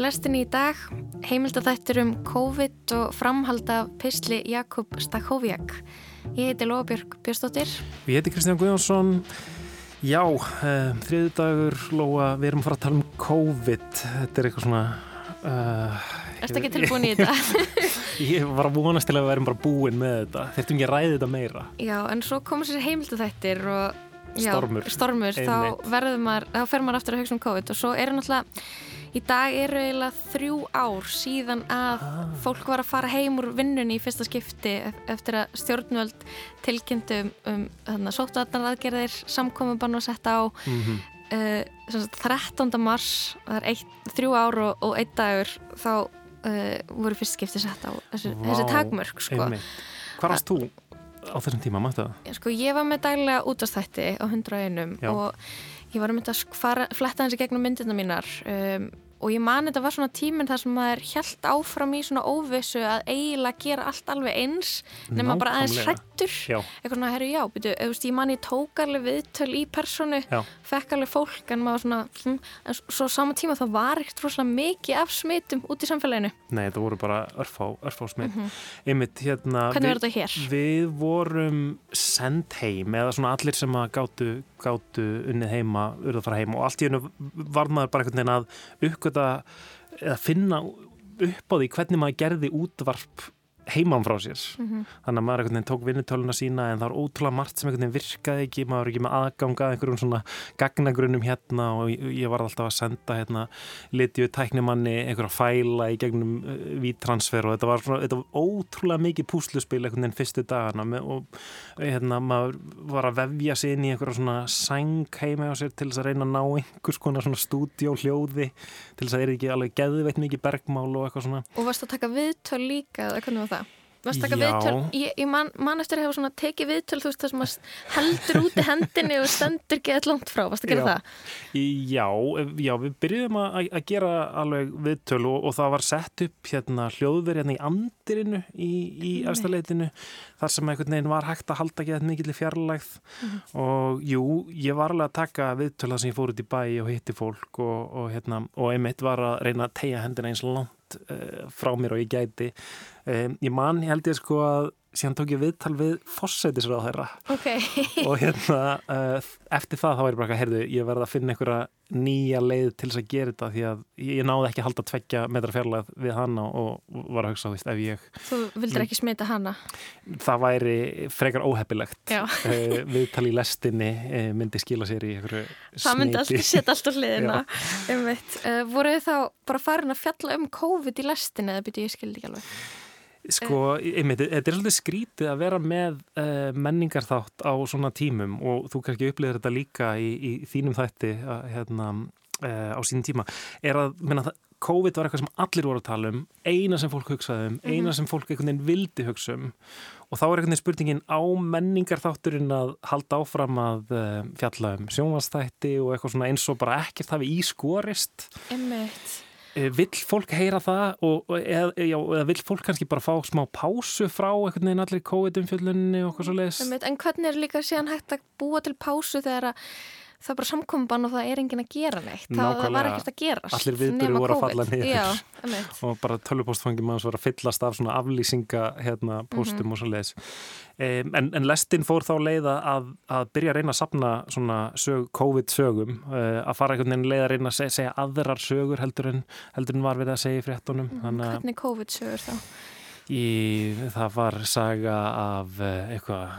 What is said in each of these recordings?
Lestinni í dag heimildathættir um COVID og framhald af Pistli Jakob Stakhoviak. Ég heiti Lóabjörg Björnsdóttir. Ég heiti Kristján Guðjónsson. Já, uh, þriðu dagur, Lóa, við erum að fara að tala um COVID. Þetta er eitthvað svona... Uh, Erstu ekki tilbúin í þetta? ég var að vonast til að við værim bara búin með þetta. Þetta er ekki að ræði þetta meira. Já, en svo komur sér heimildathættir og... Já, stormur. Stormur, þá verður maður, þá fer maður aftur að hugsa um COVID og svo er náttúrulega Í dag eru eiginlega þrjú ár síðan að ah. fólk var að fara heim úr vinnunni í fyrsta skipti eftir að stjórnvöld tilkynntum um, um sóttuatnaraðgerðir samkominnbann og setta á mm -hmm. uh, 13. mars, það er eitt, þrjú ár og, og einn dagur þá uh, voru fyrst skipti setta á þessi, þessi takmörk sko. Hvað varst þú á þessum tíma, mættu það? Sko, ég var með daglega útastætti á 101 og ég var að mynda að fletta hans í gegnum myndina mínar um, og ég mani þetta var svona tíminn þar sem maður held áfram í svona óvissu að eiginlega gera allt alveg eins nema bara aðeins hrættur eitthvað svona, herru já, byrju, ég mani tók alveg viðtöl í personu já. Fekk alveg fólk en maður svona hm, en svo sama tíma þá var ekkert svona mikið af smitum út í samfélaginu Nei, þetta voru bara örfá, örfá smit mm -hmm. Einmitt, hérna, Hvernig verður þetta hér? Við vorum sendt heim eða svona allir sem að gáttu, gáttu unnið heima, urða fara heim og allt í hennu var maður bara einhvern veginn að uppgöta eða finna upp á því hvernig maður gerði útvarp heimann frá sér mm -hmm. þannig að maður einhvern veginn tók vinnutöluna sína en það var ótrúlega margt sem einhvern veginn virkaði ekki maður var ekki með aðganga einhverjum svona gagnagrunum hérna og ég var alltaf að senda hérna litju tæknimanni einhverja fæla í gegnum uh, víttransfer og þetta var, svona, þetta var ótrúlega mikið púsluspil einhvern veginn fyrstu dagana með, og hérna maður var að vefja sér inn í einhverja svona sæng heima á sér til þess að reyna að ná einhvers konar svona stúdjóhljóði til þess að það er ekki alveg geðveitt mikið bergmál og eitthvað svona Og varst að taka viðtöl líka, eða hvernig var það? Varst taka viðtöl, ég, ég man, man eftir að hefa svona tekið viðtöl, þú veist það sem að heldur út í hendinni og stendur gett langt frá, varst að gera já. það? Já, já, við byrjuðum að, að gera alveg viðtöl og, og það var sett upp hérna hljóðverð hérna í andirinu í, í afstæðleitinu þar sem einhvern veginn var hægt að halda gett mikill í fjarlægð mm -hmm. og jú, ég var alveg að taka viðtöl þar sem ég fór út í bæ og hitti fólk og, og hérna, og einmitt var að reyna að tegja hendina eins langt uh, frá mér og ég gæti. Um, ég man, held ég sko að síðan tók ég viðtal við fórsætisrað þeirra okay. og hérna uh, eftir það þá er bara að heyrðu, ég verði að finna einhverja nýja leið til þess að gera þetta því að ég náði ekki að halda tveggja metra fjarlæð við hanna og var að hugsa ef ég... Þú vildur ekki smita hanna? Það væri frekar óheppilegt uh, viðtal í lestinni uh, myndi skila sér í einhverju smiti Það myndi alltaf setja alltaf hliðina um voru þið þá bara farin að fjalla um COVID í lestinni eða byrju ég skildi ekki alveg? Sko, einmitt, þetta er svolítið skrítið að vera með uh, menningarþátt á svona tímum og þú kannski upplýðir þetta líka í, í þínum þætti uh, hérna, uh, á sín tíma. Er að, menna það COVID var eitthvað sem allir voru að tala um eina sem fólk hugsaði um, mhm. eina sem fólk einhvern veginn vildi hugsa um. Og þá er einhvern veginn spurningin á menningarþátturinn að halda áfram að fjalla um sjónvastætti og eitthvað svona eins og bara ekkert hafi ískorist Einmitt. Eh, vill fólk heyra það og, eða, eða vill fólk kannski bara fá smá pásu frá einhvern veginn allir COVID-umfjöldunni og eitthvað svo leiðis En hvernig er líka síðan hægt að búa til pásu þegar að það er bara samkomban og það er engin að gera neitt. Nákvæmlega, það var ekkert að gerast allir viðbyrju voru að falla niður. Og bara tölvupóstfangi manns voru að fyllast af svona aflýsinga hérna, póstum mm -hmm. og svo leiðis um, en, en lestin fór þá leiða að, að byrja að reyna að sapna svona sög, COVID-sögum uh, að fara einhvern veginn leiða að reyna að segja, segja aðrar sögur heldur en, heldur en var við að segja í fréttunum. Mm, Hvernig COVID-sögur þá? Í, það var saga af eh, eitthvað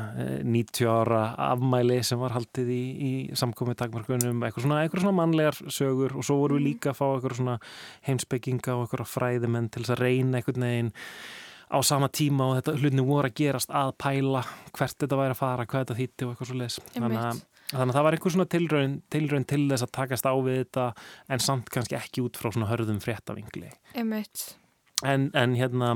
90 eh, ára afmæli sem var haldið í, í samkomið takmarkunum, eitthvað svona, eitthvað svona mannlegar sögur og svo voru við mm. líka að fá eitthvað svona heimsbygginga og eitthvað fræðimenn til þess að reyna eitthvað neginn á sama tíma og þetta hlutni voru að gerast að pæla hvert þetta væri að fara, hvað þetta þýtti og eitthvað svo les. Þannig að, þannig að það var einhver svona tilraun, tilraun til þess að takast á við þetta en samt kannski ekki út frá svona hörðum fréttavingli. En, en hérna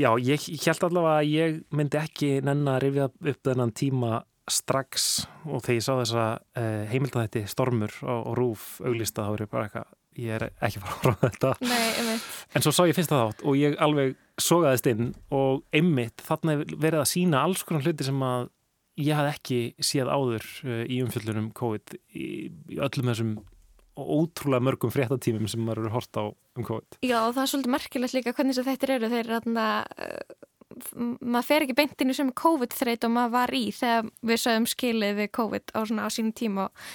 Já, ég held allavega að ég myndi ekki nenn að rifja upp þennan tíma strax og þegar ég sá þessa uh, heimildaðætti stormur og, og rúf auglista þá er ég bara eitthvað, ég er ekki fara frá þetta. Nei, en svo sá ég fyrsta þátt og ég alveg sogaðist inn og einmitt þarna verið að sína alls konar hluti sem að ég hafði ekki séð áður uh, í umfjöldunum COVID í, í öllum þessum ótrúlega mörgum fréttatímum sem maður eru hort á um COVID. Já og það er svolítið merkilegt líka hvernig þetta eru. Þeir eru að maður fer ekki beintinu sem COVID-þreit og maður var í þegar við sögum skilið við COVID á, svona, á sínum tíma og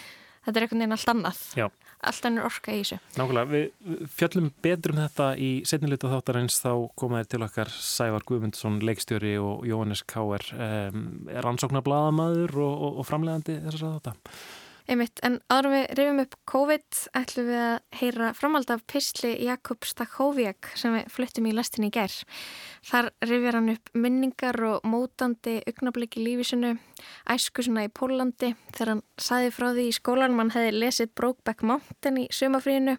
þetta er einhvern veginn allt annað. Já. allt annir orka í þessu. Nákvæmlega, við fjöllum betur um þetta í setnileita þáttarins. Þá komaðir til okkar Sævar Guðmundsson, leikstjóri og Jóhannes Káer um, er ansóknar bladamæður og, og, og framlegandi þessar þetta Einmitt, en áður við rifjum upp COVID ætlum við að heyra framhald af Pistli Jakob Stakhoviak sem við fluttum í lastinni í ger. Þar rifjar hann upp minningar og mótandi augnabliki lífisinu, æskusuna í Pólandi þegar hann saði frá því í skólanum hann hefði lesið Brokeback Mountain í sömafríinu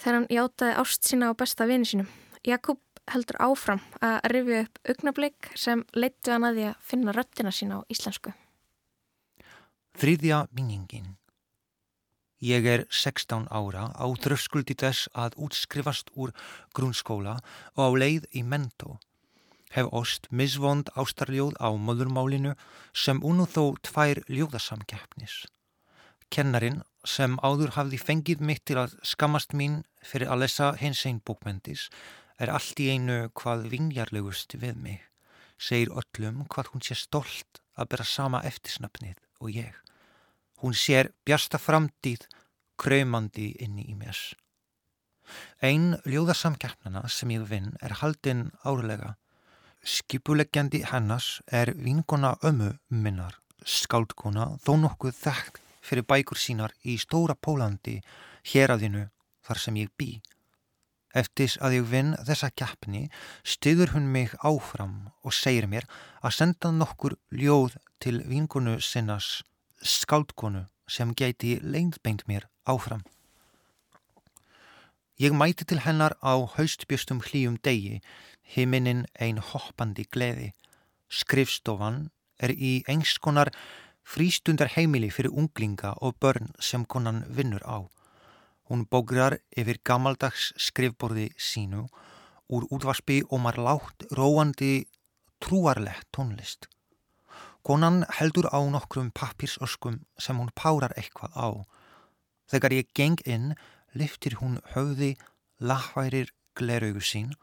þegar hann játaði ást sína á besta vini sínum. Jakob heldur áfram að rifja upp augnablik sem leittu hann að því að finna röttina sína á íslensku. Þriðja minningin. Ég er 16 ára á þröskuldi þess að útskrifast úr grunnskóla og á leið í mentó. Hef ost misvond ástarljóð á möðurmálinu sem unnu þó tvær ljóðasamkeppnis. Kennarin sem áður hafði fengið mitt til að skamast mín fyrir að lesa hins einn bókmendis er allt í einu hvað vingjarlegust við mig. Segir öllum hvað hún sé stolt að bera sama eftirsnöfnið og ég. Hún sér bjasta framtíð kraumandi inni í mér. Einn ljóðarsamkjafnana sem ég vinn er haldinn árlega. Skipuleggjandi hennas er vinkona ömu minnar, skáldkona, þó nokkuð þekkt fyrir bækur sínar í Stóra Pólandi, héradinu þar sem ég bý. Eftir að ég vinn þessa keppni styður hún mig áfram og segir mér að senda nokkur ljóð til vinkonu sinnas skáldkonu sem geti leinðbeint mér áfram. Ég mæti til hennar á haustbjöstum hlýjum degi, himinin ein hoppandi gleði. Skrifstofan er í einskonar frístundar heimili fyrir unglinga og börn sem konan vinnur á. Hún bógrar yfir gammaldags skrifborði sínu úr útvarspi og mar látt róandi trúarlegt tónlist. Konan heldur á nokkrum pappirsöskum sem hún párar eitthvað á. Þegar ég geng inn, liftir hún höfði, lagværir gleraugu sín,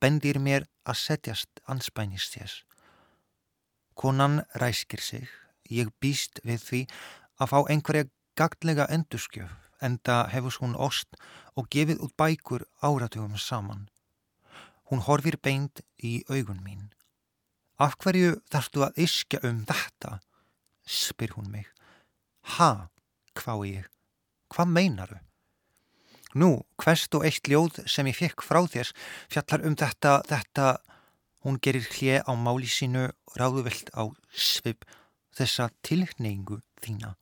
bendir mér að setjast anspænist þess. Konan ræskir sig, ég býst við því að fá einhverja gaglega endurskjöf, enda hefur hún ost og gefið út bækur áratugum saman. Hún horfir beint í augun mín. Af hverju þarftu að iskja um þetta? spyr hún mig. Ha, hvá ég. Hvað meinaru? Nú, hverst og eitt ljóð sem ég fekk frá þérs fjallar um þetta, þetta, hún gerir hlje á máli sínu ráðuvelt á svip þessa tilkneingu þína,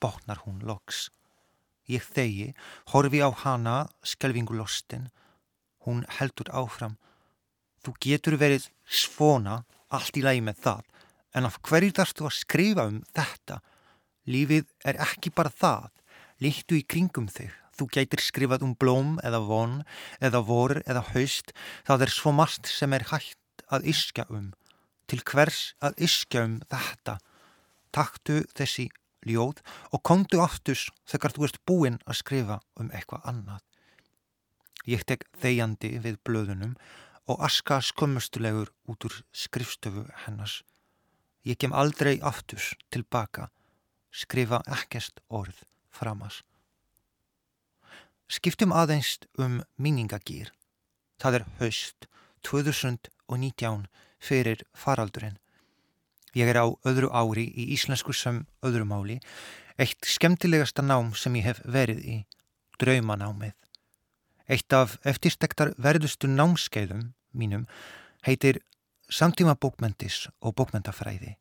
bóknar hún loks. Ég þegi, horfi á hana, skelvingu lostin, hún heldur áfram. Þú getur verið svona allt í lagi með það, en af hverju þarfstu að skrifa um þetta? Lífið er ekki bara það, líktu í kringum þig. Þú gætir skrifað um blóm eða von, eða vor eða haust, það er svo margt sem er hægt að iskja um. Til hvers að iskja um þetta? Taktu þessi ljóð og komdu aftus þegar þú ert búinn að skrifa um eitthvað annað. Ég tek þegjandi við blöðunum og aska skömmustulegur út úr skrifstöfu hennars. Ég kem aldrei aftus tilbaka, skrifa ekkert orð framas. Skiptum aðeins um minningagýr. Það er haust 2019 fyrir faraldurinn. Ég er á öðru ári í íslensku sem öðru máli, eitt skemmtilegasta nám sem ég hef verið í, draumanámið. Eitt af eftirstektar verðustu námskeiðum mínum heitir Samtíma bókmentis og bókmentafræði.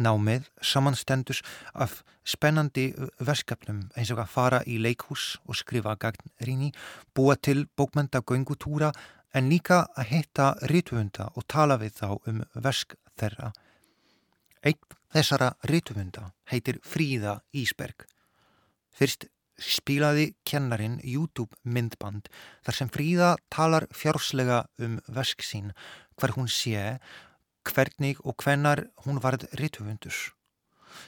Námið samanstendus af spennandi verskefnum eins og að fara í leikhús og skrifa gagnrýni, búa til bókmentagöngutúra en líka að hitta rítvönda og tala við þá um versk þeirra. Eitt þessara rítvönda heitir Fríða Ísberg. Fyrst spilaði kennarin YouTube myndband þar sem Fríða talar fjárslega um vesk sín hver hún sé, hvernig og hvenar hún varð rítufundur.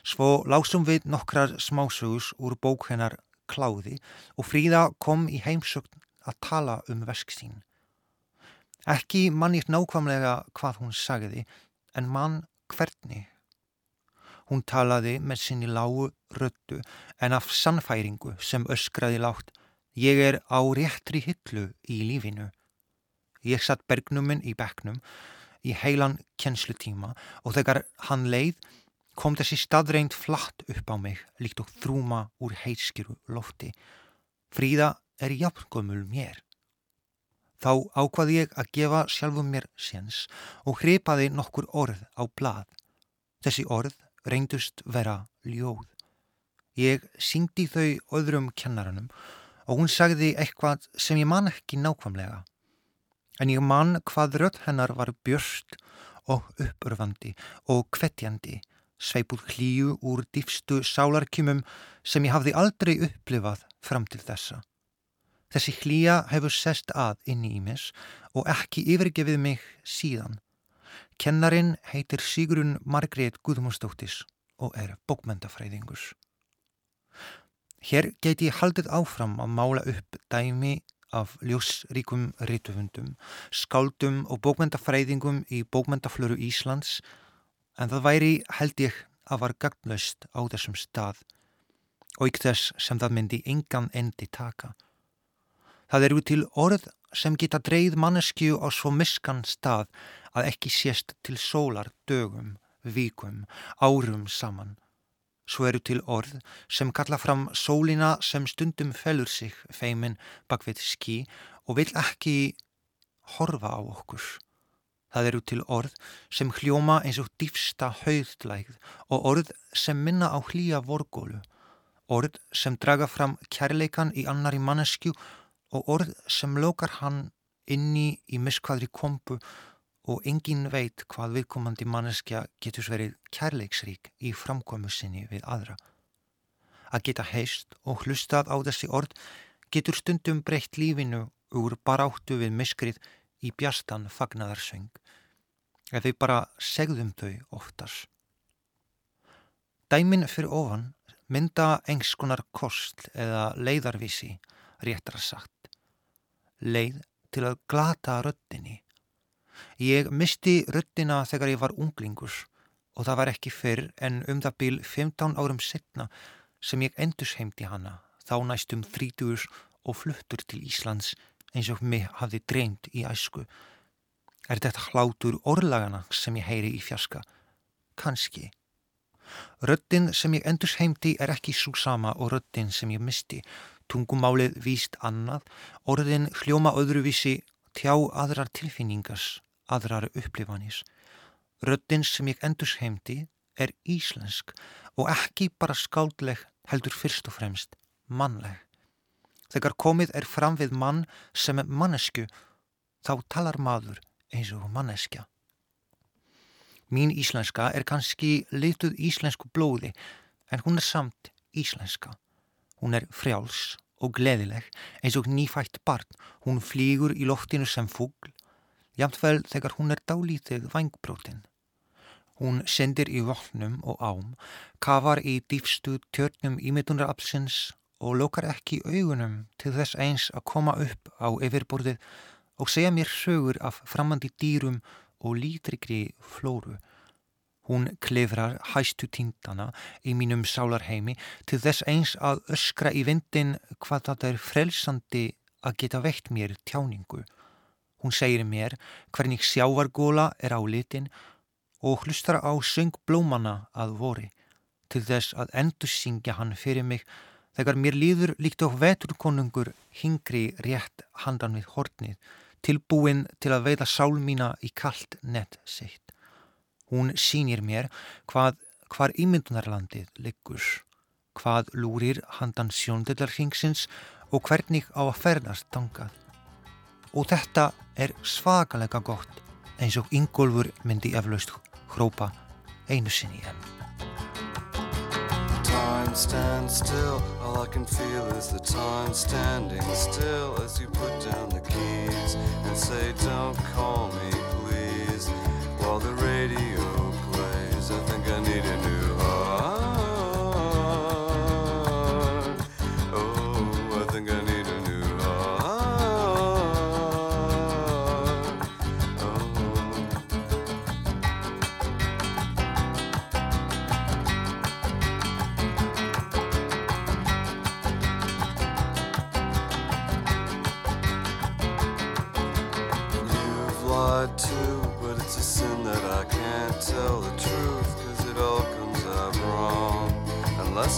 Svo lásum við nokkrar smásögus úr bók hennar kláði og Fríða kom í heimsögn að tala um vesk sín. Ekki mann ég nákvæmlega hvað hún sagði en mann hvernig. Hún talaði með sinni lágu röttu en af sannfæringu sem öskraði lágt. Ég er á réttri hillu í lífinu. Ég satt bergnuminn í bekknum í heilan kjenslutíma og þegar hann leið kom þessi staðreint flatt upp á mig líkt og þrúma úr heitskiru lofti. Fríða er jafngömmul mér. Þá ákvaði ég að gefa sjálfum mér séns og hripaði nokkur orð á blað. Þessi orð reyndust vera ljóð. Ég syngdi þau öðrum kennaranum og hún sagði eitthvað sem ég man ekki nákvæmlega. En ég man hvað rödd hennar var björst og uppurfandi og kvettjandi, sveipuð hlýju úr dýfstu sálarkjumum sem ég hafði aldrei upplifað fram til þessa. Þessi hlýja hefur sest að inni í mis og ekki yfirgefið mig síðan. Kennarin heitir Sigrun Margrét Guðmundsdóttis og er bókmyndafræðingus. Hér geti haldið áfram að mála upp dæmi af ljósríkum rítuhundum, skáldum og bókmyndafræðingum í bókmyndaflöru Íslands en það væri held ég að var gagnlaust á þessum stað og ykk þess sem það myndi engan endi taka. Það eru til orð sem geta dreyð manneskju á svo miskan stað að ekki sést til sólar dögum, vikum, árum saman. Svo eru til orð sem kalla fram sólina sem stundum felur sig feimin bak við skí og vil ekki horfa á okkur. Það eru til orð sem hljóma eins og dýfsta hauðlægð og orð sem minna á hlýja vorgólu. Orð sem draga fram kærleikan í annari mannesku og orð sem lókar hann inni í miskvaðri kompu og engin veit hvað viðkomandi manneskja getur verið kærleiksrík í framkomu sinni við aðra. Að geta heist og hlustað á þessi orð getur stundum breytt lífinu úr baráttu við miskrið í bjastan fagnadarsöng eða þau bara segðum þau oftast. Dæmin fyrir ofan mynda engskonar kost eða leiðarvísi réttra sagt leið til að glata röttinni. Ég misti röttina þegar ég var unglingus og það var ekki fyrr en um það byl 15 árum setna sem ég endusheimdi hana þá næstum 30 og fluttur til Íslands eins og mig hafði dreymt í æsku. Er þetta hlátur orðlagana sem ég heyri í fjaska? Kanski. Röttin sem ég endusheimdi er ekki svo sama og röttin sem ég misti tungumálið víst annað, orðin hljóma öðruvísi tjá aðrar tilfinningas, aðrar upplifanis. Röddinn sem ég endurs heimdi er íslensk og ekki bara skáldleg heldur fyrst og fremst mannleg. Þegar komið er fram við mann sem er mannesku, þá talar maður eins og manneskja. Mín íslenska er kannski lituð íslensku blóði en hún er samt íslenska. Hún er frjáls og gleðileg eins og nýfætt barn. Hún flýgur í loftinu sem fugl, jafnvel þegar hún er dálítið vangbrótin. Hún sendir í vopnum og ám, kafar í dýfstu tjörnum ímyndunarapsins og lokar ekki augunum til þess eins að koma upp á yfirborðið og segja mér sögur af framandi dýrum og lítrikri flóru. Hún klefrar hæstu tindana í mínum sálarheimi til þess eins að öskra í vindin hvað þetta er frelsandi að geta veitt mér tjáningu. Hún segir mér hvernig sjávargóla er á litin og hlustar á söngblómana að vori til þess að endur syngja hann fyrir mig þegar mér líður líkt á veturkonungur hingri rétt handan við hortnið tilbúin til að veiða sál mína í kallt nett sitt. Hún sínir mér hvað hvar ímyndunarlandið liggur, hvað lúrir handan sjóndillarhingsins og hvernig á að ferðast tangað. Og þetta er svakalega gott eins og Ingólfur myndi eflaust hrópa einu sinni enn. Time stands still, all I can feel is the time standing still as you put down the keys and say don't call me please while the radio plays. I think I need a new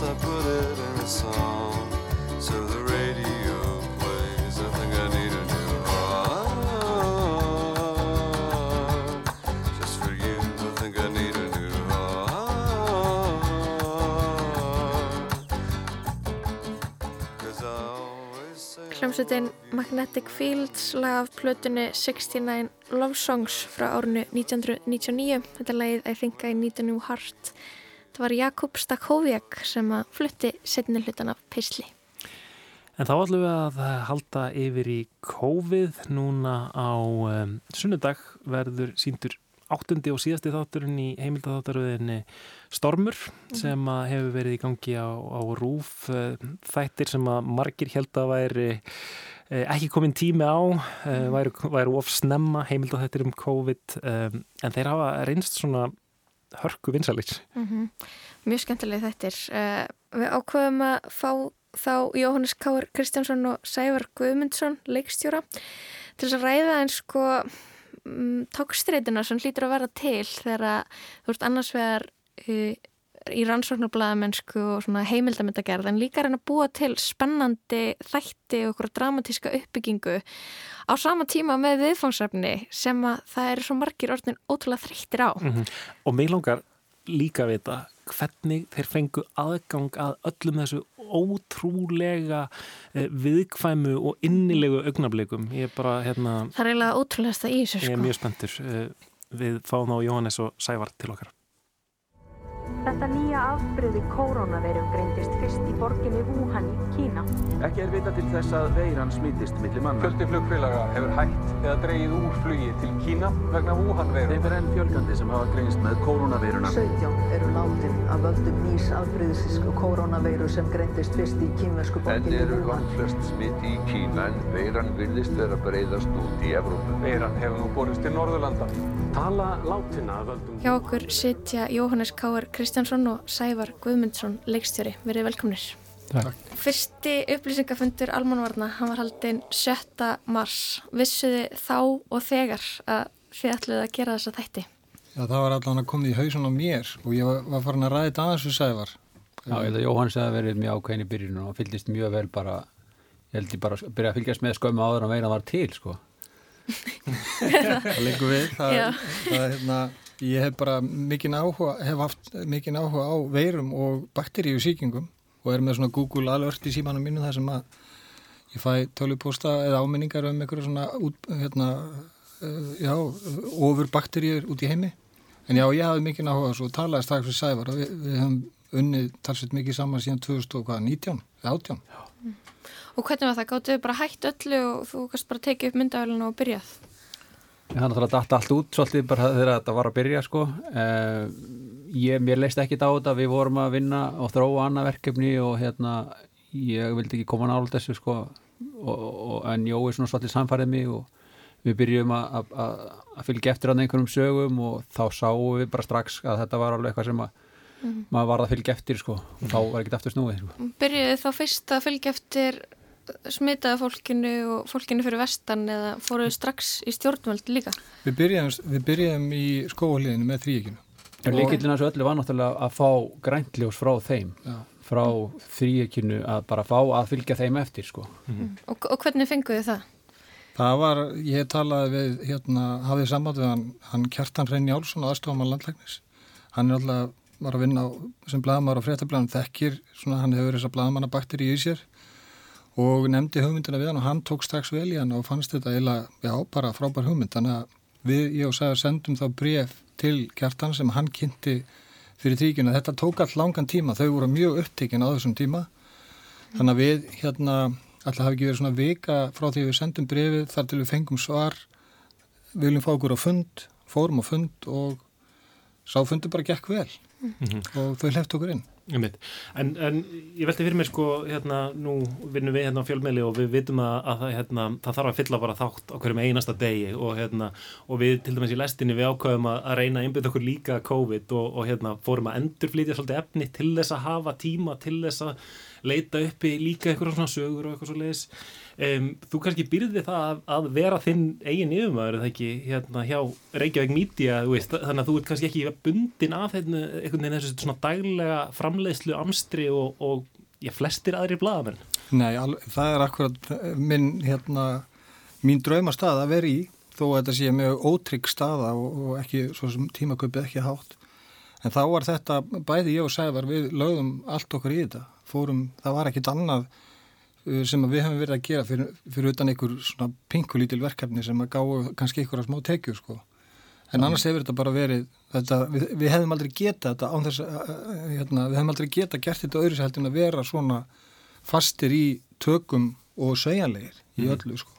unless I put it in a song. So the radio plays, I think I need a new heart. Just for you, I think I need a new heart. Cause I always say Hljómsveitin Magnetic Fields lag af plötunni 69 Love Songs frá árinu 1999 þetta lagið I Think I Need a New Heart það var Jakub Stakhoviak sem að flutti setni hlutan af Pisli En þá ætlum við að halda yfir í COVID. Núna á um, sunnudag verður síndur áttundi og síðasti þátturinn í heimildatháttaröðinni Stormur sem að hefur verið í gangi á, á rúf þættir sem að margir held að væri eh, ekki komin tími á eh, væri, væri of snemma heimildathættir um COVID en þeir hafa reynst svona hörku vinsalir mm mjög skemmtileg þettir uh, við ákveðum að fá þá Jóhannes Káur Kristjánsson og Sævar Guðmundsson leikstjóra til þess að ræða en sko um, tókstreitina sem hlýtur að vera til þegar að þú ert annars vegar uh, í rannsóknarblæðamennsku og svona heimildamöndagerð en líka reyna að búa til spennandi þætti og okkur dramatíska uppbyggingu á sama tíma með viðfangsefni sem að það eru svo margir orðin ótrúlega þreyttir á. mm -hmm. og mig langar líka að vita hvernig þeir fengu aðgang að öllum þessu ótrúlega eh, viðkvæmu og innilegu augnablikum. Ég er bara, hérna, Það er eiginlega ótrúlegast að í þessu ég er sko. mjög spenntur. Eh, Við fáum þá Jóhannes og Sævar til okkar. Þetta nýja afbreyði kórónaveirum greindist fyrst í borginni Wuhan í Kína. Ekki er vita til þess að veiran smítist milli manna. Fjöldi flugfélaga hefur hægt eða dreigið úr flugi til Kína vegna Wuhan-veiru. Þeim er enn fjölgandi sem hafa greinst með kórónaveiruna. 17 eru látin af völdum nýs afbreyðisísk kórónaveiru sem greindist fyrst í kínversku Enn borginni eru Wuhan. langflest smiti í Kína en veiran virðist vera að breyðast út í Evrópu. Veiran hefur nú borist til Norðurlanda. Tala látina að völdum... Hjá okkur sitja Jóhannes Káar Kristjánsson og Sævar Guðmundsson leikstjóri. Verið velkomnir. Takk. Fyrsti upplýsingafundur Almanvarna, hann var haldinn 7. mars. Vissuði þá og þegar að þið ætluði að gera þessa þætti? Já, það var allan að komið í hausun á mér og ég var, var farin að ræða þetta aðeins við Sævar. Já, ég held að Jóhanns hefði verið mjög ákveðin í byrjun og fylgist mjög vel bara, ég held ég bara að byrja að fylgjast með skömmu áður en veina var til, sko. Það leikur við. Það, það, hérna, ég hef bara mikinn áhuga, hef haft mikinn áhuga á veirum og bakteríu síkingum og er með svona Google alert í símanum mínu þar sem að ég fæ tölupósta eða áminningar um einhverju svona út, hérna, uh, já, ofur bakteríur út í heimi. En já, ég hafði mikinn áhuga svo talaði strax við Sævar og við, við höfum unnið talsveit mikið saman síðan 2019 eða 18. Og hvernig var það? Gáttuðu bara hætt öllu og þú kannst bara tekið upp myndavælinu og byrjað? Ég hann náttúrulega datt allt út svolítið bara þegar þetta var að byrja, sko. Uh, ég, mér leist ekki á þetta, við vorum að vinna og þróa annað verkefni og hérna, ég vildi ekki koma nála þessu, sko, og, og, en Jói svona svolítið samfærið mig og við byrjum að, fylgja eftir hann einhverjum sögum og þá sáum við bara strax að þetta var alveg eitthvað sem að maður var að fylgja eftir, sko, og þá var ekkert aftur snúið, sko. Byrjuðu þá fyrst að fylgja eftir smitaða fólkinu og fólkinu fyrir vestan eða fóruðu strax í stjórnvöld líka? Við byrjum, við byrjum í skóhliðinu með þrýekinu. En líkillin að þessu öllu var náttúrulega að fá græntljós frá þeim, Já. frá þrýekinu að bara fá að fylgja þeim eftir, sko. Og, og hvernig fenguðu það? Það var, ég talaði við, hérna, hafið samband við hann, hann Kjartan Reyn Jálsson og aðstofamann landlæknis. Hann er alltaf, var að vinna á, sem blaðamar á fréttablaðum þekkir, svona hann hefur þessa blaðamannabakteríu í sér og nefndi hugmyndina við hann og hann tók strax vel í hann og fannst þetta eiginlega, já, bara frábær hugmynd. Þannig að við, ég og Sæður sendum þá bref til Kjartan sem hann kynnti fyrir tríkinu. Þetta tók allt langan tíma, þau voru mjög upptekinn á þessum tíma. Þannig að við, hérna, alltaf hafi ekki verið svona vika frá því að við sendum brefið þar til við fengum svar, við viljum fá okkur á fund, fórum á fund og sá fundu bara gekk vel og þau hleft okkur inn. En, en ég velti fyrir mér sko, hérna, nú vinnum við hérna á fjölmeili og við vitum að, að hérna, það þarf að fylla bara þátt á hverjum einasta degi og, hérna, og við til dæmis í lestinni við ákvæðum að, að reyna að einbyrða okkur líka COVID og, og hérna, fórum að endurflýtja svolítið efni til þess að hafa tíma til þess að leita uppi líka eitthvað svona sögur og eitthvað svo leiðis um, þú kannski byrði það að, að vera þinn eigin yfirmaður eða ekki hérna hjá Reykjavík Media veist, þannig að þú ert kannski ekki bundin af hérna, einhvern veginn þessu svona daglega framleiðslu amstri og, og já, flestir aðri blaðamenn Nei, það er akkurat minn hérna, mín draumastað að vera í þó að þetta sé mjög ótrygg staða og, og ekki, svo sem tímaköpið ekki hátt. En þá var þetta, bæði ég og Sævar, við lögðum allt okkur í þetta. Fórum, það var ekkit annað sem við hefum verið að gera fyrir, fyrir utan einhver svona pinkulítil verkefni sem að gáðu kannski einhverja smá tekjur, sko. En annars hefur þetta bara verið, þetta, við, við hefum aldrei geta þetta án þess að, hérna, við hefum aldrei geta gert þetta öðru en að vera svona fastir í tökum og sveigjanlegir í Mhm. öllu, sko.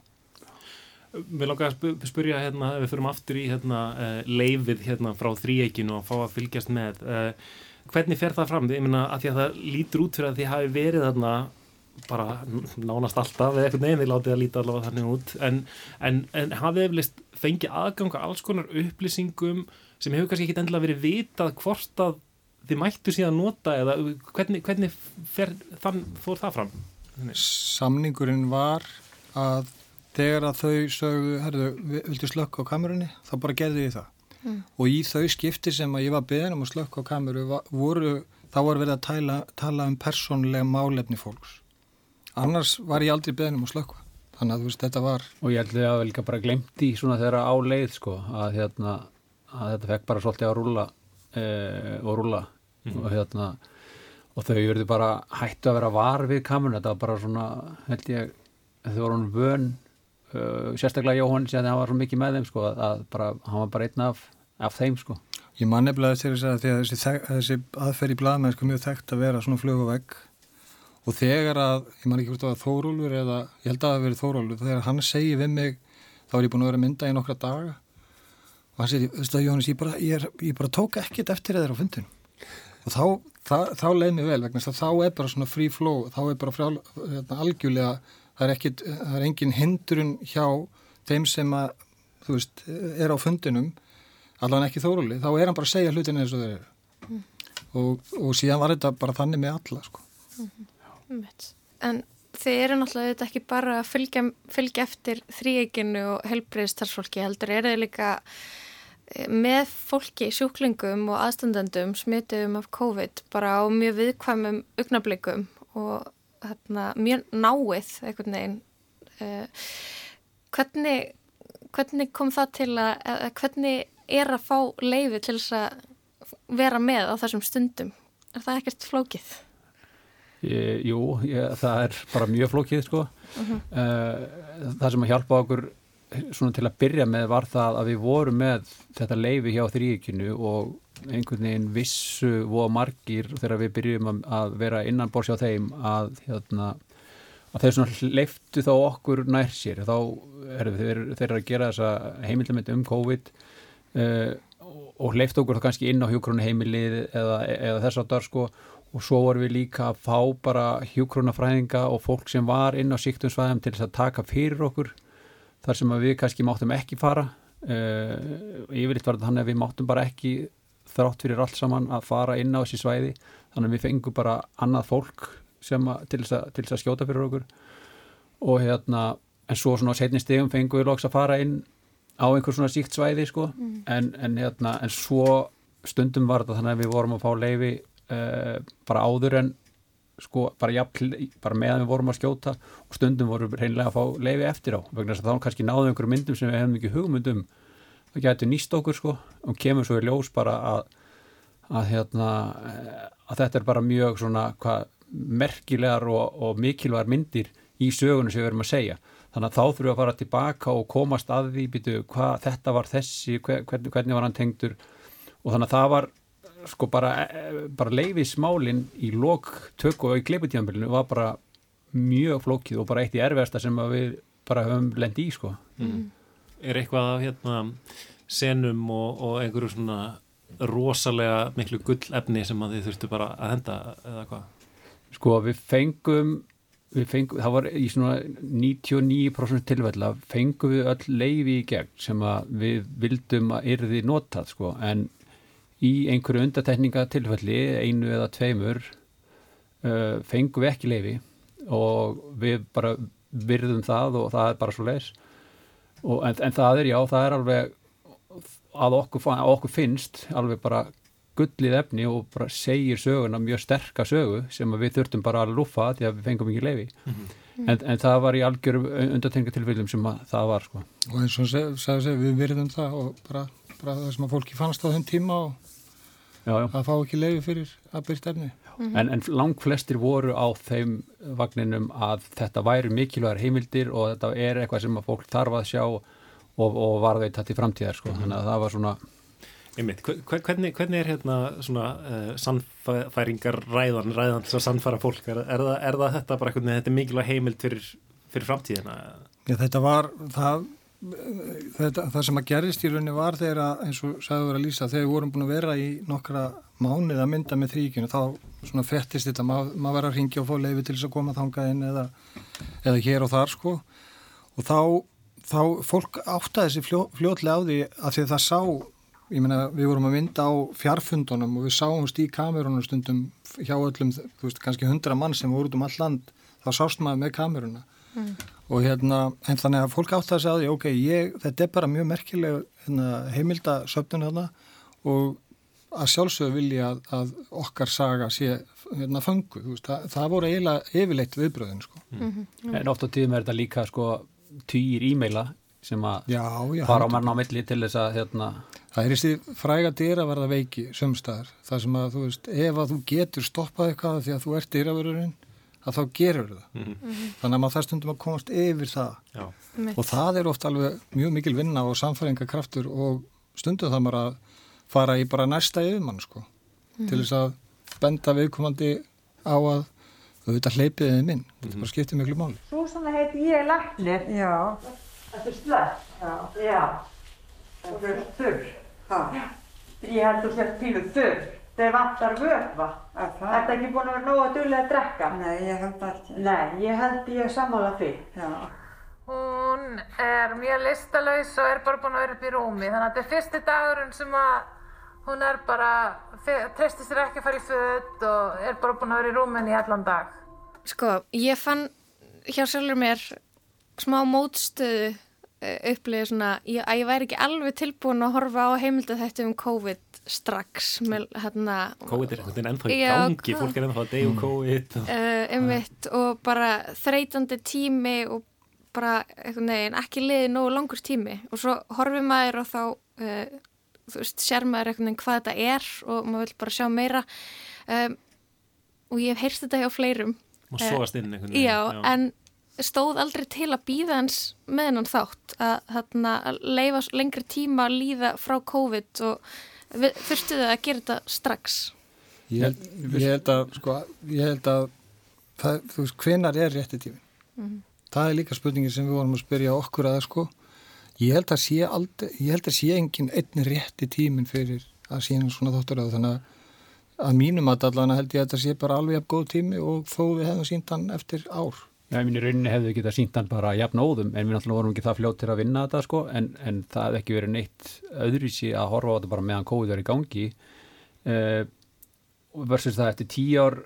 Mér langar að spyrja hérna, við fyrum aftur í hérna, leifið hérna, frá þríeikinu og fá að fylgjast með hvernig fer það fram? Ég meina að því að það lítur út fyrir að þið hafi verið þarna bara nánast alltaf eða eitthvað nefnir látið að líta allavega þannig út en, en, en hafið eflist fengið aðganga alls konar upplýsingum sem hefur kannski ekki endilega verið vitað hvort að þið mættu síðan nota eða hvernig, hvernig fer, þann, fór það fram? Samningurinn var að þegar að þau sögðu, herðu, viltu slökka á kamerunni, þá bara gerði ég það. Mm. Og í þau skipti sem að ég var beðin um að slökka á kameru, voru, þá var verið að tala, tala um persónlega málefni fólks. Annars var ég aldrei beðin um að slökka. Þannig að þú veist, þetta var... Og ég held að það var líka bara glemt í svona þeirra á leið sko, að, hérna, að þetta fekk bara svolítið að rúla e, og rúla Mhm. og hérna og þau verður bara hættu að vera var við kamerun, þetta var bara svona held ég, þau voru hann vön uh, sérstaklega Jóhann sem hann var svo mikið með þeim sko, að, að bara, hann var bara einn af, af þeim sko. Ég man nefnilega eftir þess að því að þessi, þessi aðferð í blaðmennsku mjög þekkt að vera svona flug og þegar að, ég man ekki hvort það var Þórólfur eða, ég held að það hafi verið Þórólfur þegar hann segi við mig, þá er ég búin að vera að mynda í nokkra daga og hann segi, veistu það Jóhannes, ég bara, ég, ég bara tók ekkit eftir þeir á fundinu og þá, það, þá leið mér vel vegna að þá er bara svona free flow þá er bara frá, hérna, algjörlega það er, ekkit, það er engin hindrun hjá þeim sem að þú veist, er á fundinum allan ekki þóruli, þá er hann bara að segja hlutin eins og þeir eru Mm. og, og síðan var þetta bara þannig með alla sko. Einmitt. En þið eru náttúrulega ekki bara að fylgja, fylgja eftir þríeginu og helbriðstarfsfólki heldur, eru þið líka eh, með fólki, sjúklingum og aðstandendum smituðum af COVID bara á mjög viðkvæmum augnablikum og hérna, mjög náið einhvern veginn. Uh, hvernig, hvernig kom það til að, hvernig er að fá leifi til þess að vera með á þessum stundum? Er það ekkert flókið? Ég, jú, ég, það er bara mjög flókið sko. Mhm. uh, það sem að hjálpa okkur svona til að byrja með var það að við vorum með þetta leifi hjá þrýkinu og einhvern veginn vissu og margir þegar við byrjum að, vera innan bórs hjá þeim að, hérna, að þeir svona leiftu þá okkur nær sér þá erum þeir, þeir að gera þessa heimildamönd um COVID uh, og leiftu okkur þá kannski inn á hjúkronu heimilið eða, eða þess að dar sko og svo vorum við líka að fá bara hjúkronafræðinga og fólk sem var inn á síktumsvæðum til þess að taka fyrir okkur þar sem við kannski máttum ekki fara. Uh, yfirleitt var þetta þannig að við máttum bara ekki þrátt fyrir allt saman að fara inn á þessi svæði. Þannig að við fengum bara annað fólk sem að, til, þess að, til þess að skjóta fyrir okkur. Og hérna en svo svona á setni stegum fengum við loks að fara inn á einhver svona síkt svæði sko. Mm. en, en hérna en svo stundum var þetta þannig að við vorum að fá leifi uh, bara áður en sko bara, jafn, bara meðan við vorum að skjóta og stundum vorum við reynilega að fá leifi eftir á. Vegna þess að þá kannski náðum einhverjum myndum sem við hefum ekki hugmyndum það getur nýst okkur sko og kemur svo í ljós bara að, að hérna eh, að þetta er bara mjög svona hvað merkilegar og, og mikilvægar myndir í sögunum sem við erum að segja. Þannig að þá þurfum við að fara tilbaka og komast að því býtu hvað þetta var þessi hver, hvernig, hvernig var hann tengdur. Og þannig að það var sko bara, bara leifismálin í lok tökku og í gleiputíðanbylunu var bara mjög flókið og bara eitt í erfiðasta sem að við bara höfum lend í sko Mm. Er eitthvað af hérna senum og, og einhverju svona rosalega miklu gullefni sem að þið þurftu bara að henda eða hvað? Sko við fengum, við fengum það var í svona 99% tilfella fengum við öll leifi í gegn sem að við vildum að yrði notað sko en í einhverju undatekninga tilfelli einu eða tveimur uh, fengum við ekki leifi og við bara virðum það og það er bara svo leis en, en það er já, það er alveg að okkur, að okkur finnst alveg bara gullið efni og bara segir söguna mjög sterka sögu sem við þurftum bara að lúfa því að við fengum ekki leifi mm -hmm. en, en það var í algjörum undartengatilfellum sem það var sko. og eins og sagði seg, við virðum það og bara, bara það sem að fólki fannst á þenn tíma og já, já. að fá ekki leifi fyrir að byrja efni mm -hmm. en, en lang flestir voru á þeim vagninum að þetta væri mikilvægar heimildir og þetta er eitthvað sem að fólk þarf að sjá og, og varðveita til framtíðar sko. mm -hmm. þannig að það var svona Einmitt, hvernig, hvernig er hérna svona uh, sannfæringar ræðan, ræðan til að sannfæra fólk? Er, er, það, er það þetta bara eitthvað, þetta er mikilvæg heimild fyrir, fyrir framtíðina? Já, þetta var, það, þetta, það sem að gerist í rauninni var þegar að, eins og sagðu verið að lýsa, þegar við vorum búin að vera í nokkra mánuð að mynda með þrýkinu, þá svona frettist þetta, Má, maður verið að ringja og fá leiði til þess að koma þangað inn eða, eða hér og þar sko, og þá, þá fólk áttaði þessi fljó, fljótlega á því að því að það sá ég meina við vorum að mynda á fjarfundunum og við sáumst í kamerunum stundum hjá öllum, þú veist, kannski hundra mann sem voru út um all land, þá sást maður með kameruna mm. Og hérna en þannig að fólk átt að segja að því, ok, ég þetta er bara mjög merkileg hérna, heimildasöfnun hérna og að sjálfsögur vilja að, að okkar saga sé hérna fangu, þú veist, það, það voru eiginlega yfirleitt viðbröðin, sko. Mm -hmm. En oft á tíðum er þetta líka, sko, týr e-maila sem að já, já, fara á mann á milli til þess að hérna Það er þessi fræga dýraverða veiki sömstaðar, það sem að þú veist ef að þú getur stoppað eitthvað því að þú ert dýraverðurinn, að þá gerur það mm -hmm. þannig að maður þar stundum að komast yfir það Já. og það er oft alveg mjög mikil vinna og samfæringakraftur og stundum það maður að fara í bara næsta yfirmann sko, mm -hmm. til þess að benda viðkomandi á að þú veit að hleypið þið minn, mm -hmm. þetta bara skiptir miklu máli Svo svona heiti ég Læknir Já, þetta er slett Já, Já. Það er þurr Ha? Ég held þú sért pílu þurr. Þeir vantar vöðva. Er þetta ekki búin að vera nógu að dullega að drekka? Nei, ég held ekki. Nei, ég held ég sammála því. Já. Hún er mjög listalauðs og er bara búin að vera upp í rúmi. Þannig að þetta er fyrsti dagurinn sem að hún er bara, tristir sér ekki að fara í född og er bara búin að vera í rúmin í allan dag. Sko, ég fann hjá sjálfur mér smá mótstöðu Eh, upplýði svona ég, að ég væri ekki alveg tilbúin að horfa á heimildu þetta um COVID strax með hérna COVID er einhvern veginn ennþá í gangi fólk er ennþá að deyja um COVID og, uh, einmitt, og bara þreytandi tími og bara veginn, ekki liði nógu langur tími. Og svo horfið maður og þá uh, þú veist, sér maður einhvern veginn hvað þetta er og maður vil bara sjá meira. Um, og ég hef heyrst þetta hjá fleirum. Og svoast inn einhvern veginn já, já. en stóð aldrei til að býða hans með hann þátt að, þarna, að leifa lengri tíma að líða frá COVID og fyrstuðu að gera þetta strax? Ég held, ég held að sko, ég held að það, þú veist, hvenar er rétti tímin mm -hmm. það er líka spurningin sem við vorum að spyrja okkur að sko. Ég held að sé aldrei, ég held að sé engin einni rétti tímin fyrir að sína svona þáttur að þannig að að mínum að allan held ég að þetta sé bara alveg af góð tími og þó við hefum sínt hann eftir ár Já, ég minn í rauninni hefðu getað sínt hann bara jafn óðum en við náttúrulega vorum ekki það fljótt til að vinna þetta sko en, en það hefði ekki verið neitt öðruvísi að horfa á þetta bara meðan COVID er í gangi. Uh, versus það eftir tíu ár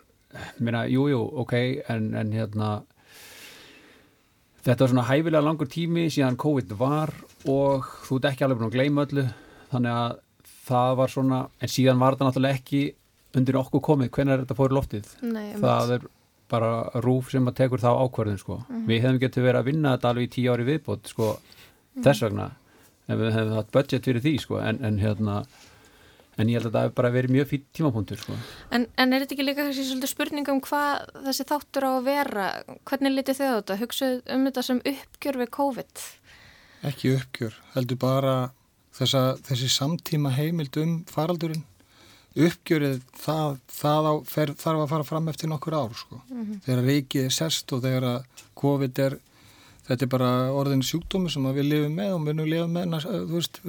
minna, jújú, jú, ok en, en hérna þetta var svona hæfilega langur tími síðan COVID var og þú ert ekki alveg búin að gleyma öllu þannig að það var svona en síðan var þetta náttúrulega ekki undir okkur komið, hvernig er þetta fóri loftið? Nei, það er bara rúf sem að tekur þá ákverðin sko. Mm -hmm. Við hefum getið verið að vinna þetta alveg í tíu ári viðbót sko, mm -hmm. þess vegna en við hefum hatt budget fyrir því sko, en, en hérna en ég held að það hefur bara verið mjög fyrir tímapunktur sko. en, en er þetta ekki líka þessi svolítið spurning um hvað þessi þáttur á að vera hvernig litið þið á þetta? Hugsaðu um þetta sem uppgjör við COVID? Ekki uppgjör, heldur bara þessa, þessi samtíma heimild um faraldurinn uppgjörið það, það á, fer, þarf að fara fram eftir nokkur ár sko. mm -hmm. þegar reikið er sest og þegar COVID er þetta er bara orðin sjúkdómi sem við lifum með og munum lifa með veist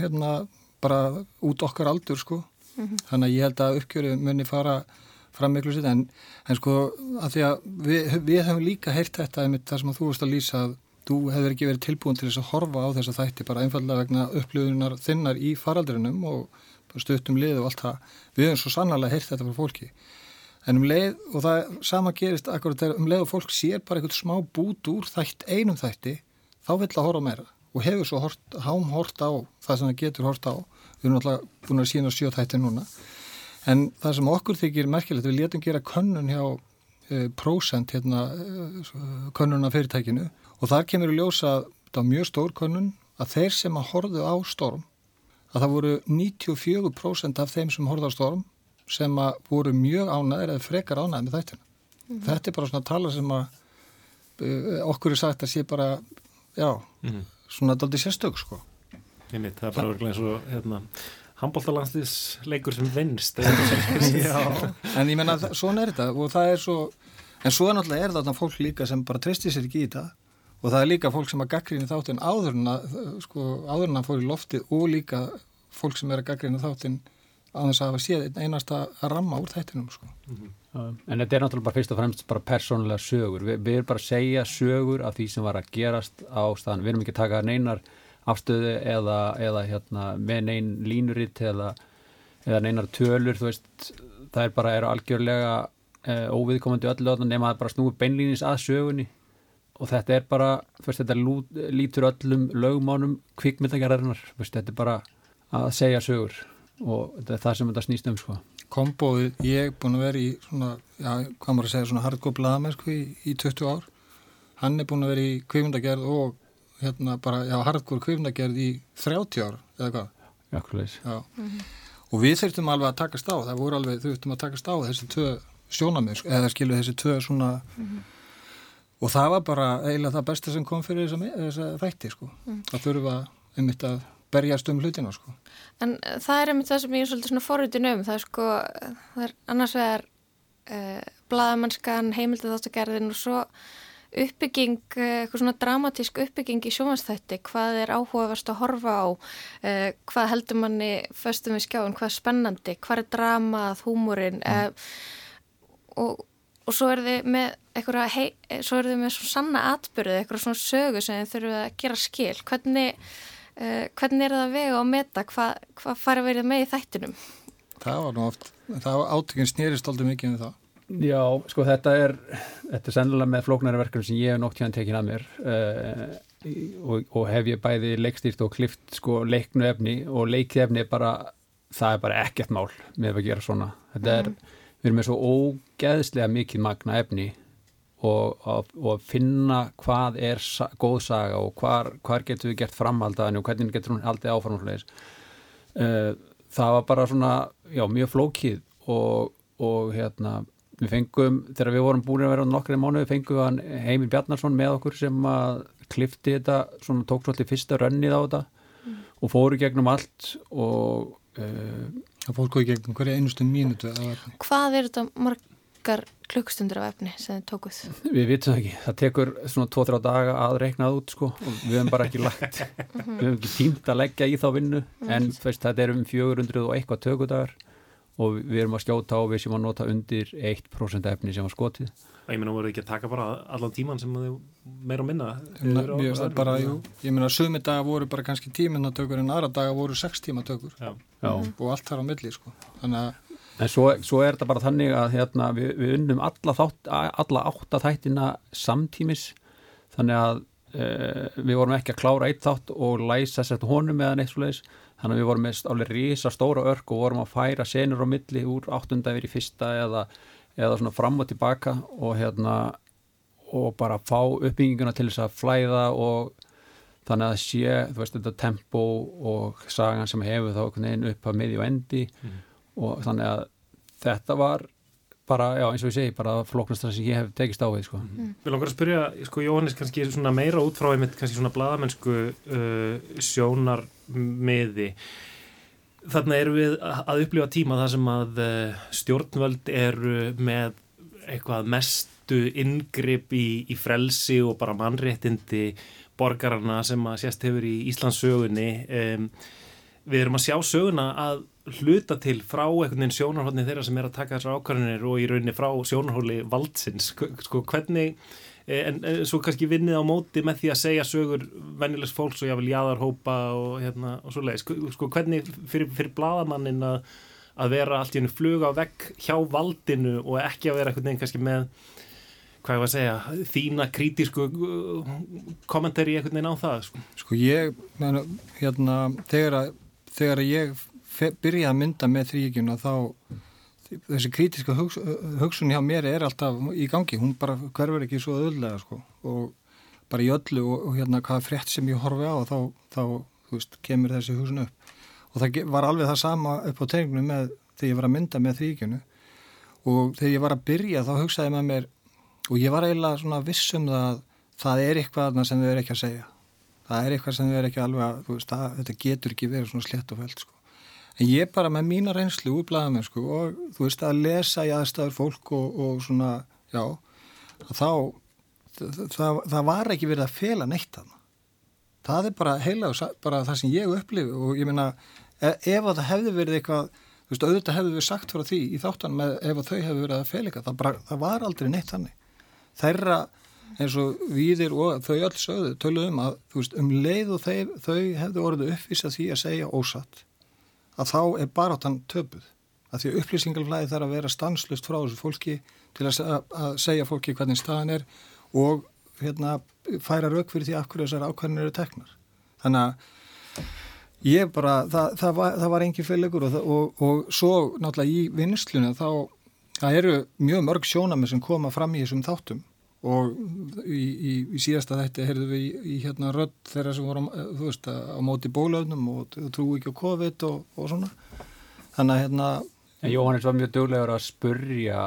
hérna bara út okkar aldur sko mm -hmm. þannig að ég held að uppgjörið muni fara fram miklu sitt en, en sko að því að við, við hefum líka heyrt þetta einmitt þar sem að þú veist að lýsa að þú hefur ekki verið tilbúin til þess að horfa á þess að þætti bara einfallega vegna upplöðunar þinnar í faraldrinum og stuttum lið og allt það. Við hefum svo sannlega heyrt þetta frá fólki. En um leið og það sama gerist akkurat þegar um leið og fólk sér bara eitthvað smá bút úr þætt, einum þætti þá vill að horfa meira og hefur svo hort, hám hort á það sem það getur hort á. Við erum alltaf búin að sína sjö þætti núna. En það sem okkur þykir merkilegt við letum gera könnun hjá e, prósent hérna e, könnuna fyrirtækinu. Og þar kemur í ljósa þetta mjög stór könnun að þeir sem að horðu á storm að það voru 94% af þeim sem horðu á storm sem að voru mjög ánæðir eða frekar ánæðir með þættina. Mm -hmm. Þetta er bara svona tala sem að uh, okkur er sagt að sé bara, já, mm -hmm. svona daldi sérstök, sko. Einmitt, það er bara verið eins og, hérna, handbóltalandslisleikur sem vinnst. já, en ég menna, svona er þetta og það er svo, en svo er náttúrulega er þarna fólk líka sem bara tristir sér ekki í þetta og það er líka fólk sem að gaggríni þáttinn áður en að, sko, áður en að fór í loftið og líka fólk sem er að gaggríni þáttinn á þess að hafa séð einasta að ramma úr þættinum sko. mm -hmm. En þetta er náttúrulega bara fyrst og fremst bara persónulega sögur, Vi, við erum bara að segja sögur af því sem var að gerast á staðan, við erum ekki að taka neinar afstöðu eða, eða hérna, með nein línuritt eða, eða neinar tölur veist, það er bara er algjörlega eh, óviðkomandi öllu nema að bara snúi beinlýnis að sögunni og þetta er bara, fyrst, þetta lú, lítur öllum lögmánum kvikmyndagerðarinnar, þetta er bara að segja sögur og þetta er það sem þetta snýst um sko. Kombóið, ég er búin að vera í svona, já, hvað maður að segja, svona hardcore blaðamenn sko í, í 20 ár hann er búin að vera í kvifundagerð og hérna bara, já, hardcore kvifundagerð í 30 ár, eða hvað Já, mm -hmm. og við þurftum alveg að takast á, það voru alveg þurftum að takast á þessi tvö sjónamið sko, eða skilu þessi tvö svona mm -hmm. Og það var bara eiginlega það besta sem kom fyrir þessa þætti sko, mm. það þurfa einmitt að berjast um hlutina sko. En uh, það er einmitt það sem ég er svolítið svona forritin um. Það er sko, það er annars vegar uh, bladamannskan heimildið þáttagerðin og svo uppbygging, uh, eitthvað svona dramatísk uppbygging í sjómanstætti, hvað er áhugaverst að horfa á, uh, hvað heldur manni föstum við skjáin, hvað er spennandi, hvað er dramað, húmúrin mm. og og svo er þið með eitthvað hei, svo er þið með svona sanna atbyrðu, eitthvað svona sögu sem þið þurfum að gera skil hvernig Uh, hvernig er það að vega og meta hvað hva fara að verið með í þættinum? Það var nú oft, það var átökinn snýrist aldrei mikið um það. Já, sko þetta er, þetta er sennilega með flóknæri verkefni sem ég hef nokt hérna tekinn að mér uh, og, og hef ég bæði leikstýrt og klift sko leiknu efni og leikið efni er bara, það er bara ekkert mál með að gera svona. Þetta er, mm. Við erum með svo ógeðslega mikið magna efni og, og, og finna hvað er sa góð saga og hvar, hvar getur við gert framhaldaðinu og hvernig getur hún aldrei áframleis uh, eh, það var bara svona já, mjög flókið og, og hérna við fengum, þegar við vorum búin að vera nokkri mánu, við fengum hann Heimir Bjarnarsson með okkur sem að klifti þetta, svona tók svolítið fyrsta rönnið á þetta mm. og fóru gegnum allt og uh, það fór góði gegnum hverja einustu mínutu Hvað er þetta margar klukkstundur af efni sem þið tókuð? Við vitum ekki, það tekur svona 2-3 daga að reiknað út sko. Og við hefum bara ekki lagt við hefum ekki tímt að leggja í þá vinnu. En veist, þetta er um 400 og eitthvað tökudagar og við erum að skjóta á við sem að nota undir 1% efni sem var skotið. Ég meina, voru ekki að taka bara allan tíman sem þið meira að minna? Mjög, bara, jú, ég meina, sögmi daga voru bara kannski tíminnatökur en aðra daga voru 6 tímatökur Já. Já. og allt þar á milli sko. Þannig að En svo, svo er þetta bara þannig að hérna, við, við unnum alla, þátt, alla átta þættina samtímis. Þannig að e, við vorum ekki að klára eitt þátt og læsa sett honum eða neitt svo leiðis þannig að við vorum með alveg rísa stóra örk og vorum að færa senur á milli úr áttunda yfir í fyrsta eða, eða svona fram og tilbaka og hérna og bara fá uppbygginguna til þess að flæða og þannig að sé, þú veist, þetta tempo og sagan sem hefur þá upp að miði og endi mm og þannig að þetta var bara, já eins og ég segi, bara flóknastar sem ég hef tekist á því sko. Mm. Við langar að spyrja, sko Jóhannes kannski svona meira út frá einmitt kannski svona bladamennsku uh, sjónar meði þarna eru við að upplifa tíma þar sem að uh, stjórnvöld eru með eitthvað mestu ingripp í, í frelsi og bara mannréttindi borgarna sem að sést hefur í Íslands sögunni um, við erum að sjá söguna að hluta til frá einhvern veginn sjónarhóllin þeirra sem er að taka þessar ákvarðinir og í rauninni frá sjónarhóli valdsins sko hvernig eh, en, en svo kannski vinnið á móti með því að segja sögur vennilegs fólks og jáfnvel jáðarhópa og hérna og svo leið sko, hvernig fyrir, fyrir bladamannin að að vera allt í hennu flug á vegg hjá valdinu og ekki að vera einhvern veginn kannski með hvað ég var að segja, þína krítísku uh, kommentari einhvern veginn á það sko. Sko ég, hérna, þegar að, þegar ég byrja að mynda með þrýkjuna þá þessi krítiska hugs, hugsun hjá mér er alltaf í gangi, hún bara hverfur ekki svo öðlega sko. Og bara í öllu og, og hérna hvaða frétt sem ég horfi á þá, þá þú veist, kemur þessi hugsun upp. Og það var alveg það sama upp á tegnum með þegar ég var að mynda með þrýkjunu og þegar ég var að byrja þá hugsaði með mér og ég var eiginlega svona viss um það að það er eitthvað sem þau eru ekki að segja. Það er eitthvað sem þau eru ekki alveg að veist, það, þetta getur ekki verið svona slett og fælt sko. En ég bara með mína reynslu úr blæðamenn sko, og þú veist að lesa í aðstæður fólk og, og svona já, að þá það, það, það var ekki verið að fela neitt þarna. Það er bara heila bara það sem ég upplifi og ég meina e- ef að það hefði verið eitthvað þú veist, auðvitað hefði við sagt frá því í þáttan með ef að þau hefði verið að fela eitthvað það, bara, það var aldrei neitt þannig. Þeirra eins og viðir og þau öll sögðu töluðu um að þú veist, um leið og þau, þau hefðu orðið uppvísað því að segja ósatt að þá er baráttan töpuð. Að því upplýsingalflæði þarf að vera stanslust frá þessu fólki til að, að segja fólki hvernig staðan er og hérna, færa rauk fyrir því af hverju þessar ákvæðin eru teknar. Þannig að ég bara, það, það, var, var engin fylgur og, og, og svo náttúrulega í vinnslunum þá eru mjög mörg sjónami sem koma fram í þessum þáttum og í, í, í síðasta þætti heyrðum við í, í hérna rödd þeirra sem voru þú veist, á móti bólöfnum og trú ekki á COVID og, og svona þannig að hérna En Jóhannes var mjög duglegur að spurja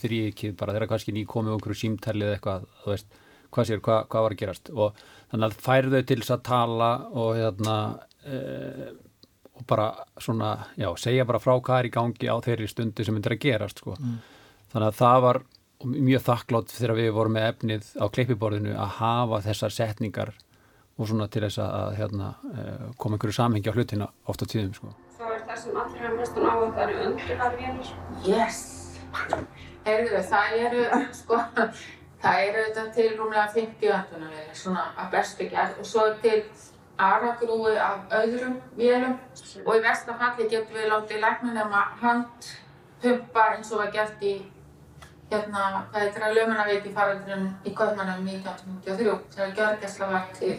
þrýkið bara þegar kannski ný komið okkur símtælið eitthvað, þú veist, hvað sér, hvað, hvað var að gerast og þannig að færi þau til þess að tala og hérna e, og bara svona, já, segja bara frá hvað er í gangi á þeirri stundu sem myndir að gerast, sko. Mm. Þannig að það var mjög þakklátt þegar við vorum með efnið á kleipiborðinu að hafa þessar setningar og svona til þess að hérna, e, koma einhverju samhengi á hlutina oft á tíðum, sko. Það er það sem allir hafa mestan á að það eru öndunarvélar. Yes! Heyrðu, það eru, sko, það eru þetta til rúmlega 50 öndunarvélar, svona að bestu gerð og svo til aragrúi af öðrum vélum og í versta falli getum við látið læknunum að handpumpa eins og var gert í hérna, hvað heitir að lömunaveiki faraldurinn í Kaupmannum 1993 þegar gjörgæsla var til.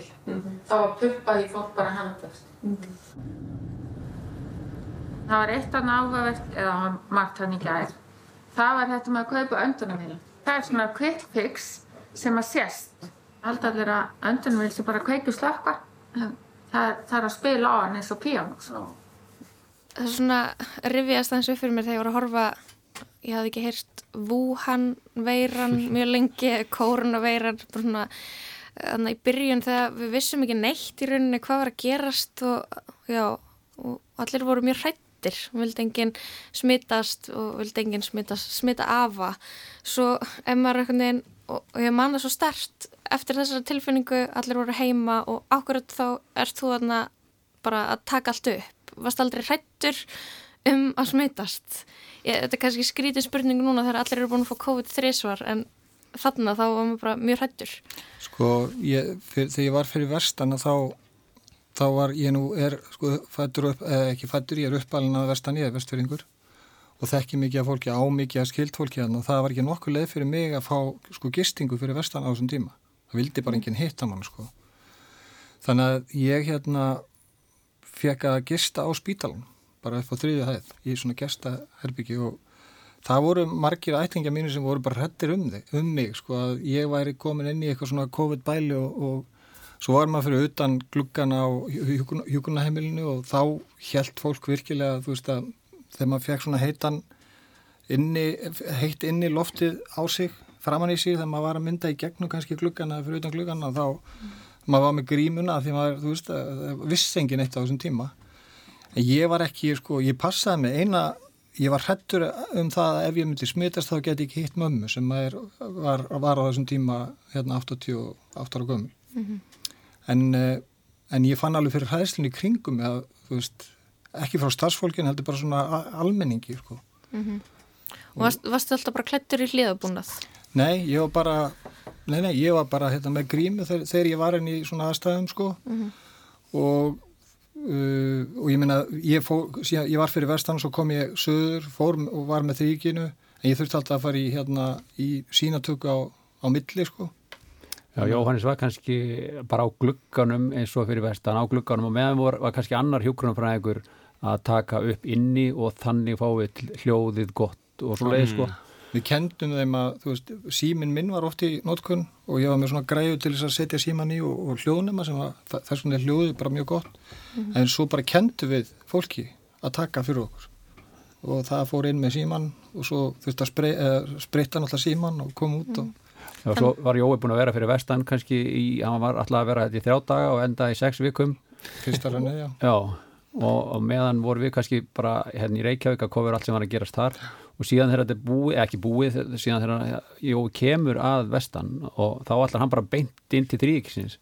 Þá var pumpað í fólk bara handast. Það var eitt annað áhugavert, eða margt hann í gær. Það var þetta með að kaupa öndunarvél. Það er svona quick fix sem að sést. Halda allir að öndunarvél sem bara kveikju slökka. Það, það er að spila á hann eins og píanós. það er svona rifjast aðeins upp fyrir mér þegar ég var að horfa ég hafði ekki heyrt Wuhan veiran mjög lengi, koronaveiran þannig í byrjun þegar við vissum ekki neitt í rauninni hvað var að gerast og, já, og allir voru mjög hrættir vildi enginn smitast og vildi enginn smitast, smita afa. Svo ef maður einhvern veginn og, og ég man það svo stert eftir þessari tilfinningu, allir voru heima og ákvörð þá ert þú þarna bara að taka allt upp. Varst aldrei hrættur um að smitast ég, þetta er kannski skrítið spurning núna þegar allir eru búin að fá COVID þrísvar en þarna þá var maður bara mjög hrættur Sko, ég, þegar ég var fyrir verstana þá, þá var ég nú, er, sko, fættur upp, eða ekki fættur, ég er uppalinn að vestan ég er vestfyrringur og þekki mikið af fólki, á mikið af skild fólki og það var ekki nokkuð leið fyrir mig að fá, sko, gistingu fyrir vestan á þessum tíma. Það vildi bara enginn hitta mann, sko. Þannig að ég, hérna, fekk að gista á spítalan, bara upp á þriðju hæð, í svona gestaherbyggi og það voru margir ættingja mínu sem voru bara hrettir um, um mig sko að ég væri komin inn í eitthvað svona COVID-bæli og, og svo var maður fyrir utan gluggana á hjúkunaheimilinu og þá helt fólk virkilega þú veist að þegar maður fekk svona heitan inni, heitt inni loftið á sig framann í sig þegar maður var að mynda í gegnum kannski gluggana fyrir utan gluggana þá mm. maður var með grímuna því maður þú veist að vissi engin eitt á þessum tíma ég var ekki sko, ég passaði með eina ég var hrettur um það að ef ég myndi smitast þá geti ég ekki hitt mömmu sem er, var, var á þessum tíma hérna 88 ára gömul mm -hmm. en, en ég fann alveg fyrir hæðslunni kringum að, veist, ekki frá starfsfólkin heldur bara svona almenningi sko. mm -hmm. og varst, varstu alltaf bara klettur í hliðabúnað? Nei, ég var bara nei, nei, ég var bara hérna, með grími þegar, þegar ég var inn í svona aðstæðum sko. mm -hmm. og uh, og ég meina, ég, ég var fyrir vestan svo kom ég söður, fór og var með þrýkinu, en ég þurfti alltaf að fara í, hérna, í sínatöku á, á milli sko. Já, Jóhannes var kannski bara á glugganum eins og fyrir vestan á glugganum og meðan var, var kannski annar hjókrunumfræðingur að taka upp inni og þannig fáið hljóðið gott og svo leiði sko. Við kendum þeim að, þú veist, símin minn var oft í nótkunn og ég var með svona græðu til þess að setja síman í og, og hljóðnema sem var, þess vegna er hljóðið bara mjög gott. Mm -hmm. en svo bara kendum við fólki að taka fyrir okkur. Og það fór inn með síman og svo þurfti að sprey, eh, spreita náttúrulega síman og koma út og Já, svo var Jói búin að vera fyrir vestan kannski í, hann var alltaf að vera þetta í þrjá daga og enda í sex vikum. Fyrsta rannu, já. Já, og, og meðan voru við kannski bara hérna í Reykjavík að kofur allt sem var að gerast þar. og síðan þegar þetta er búið, ekki búið síðan þegar Jói kemur að vestan og þá allar hann bara beint inn til þrýkisins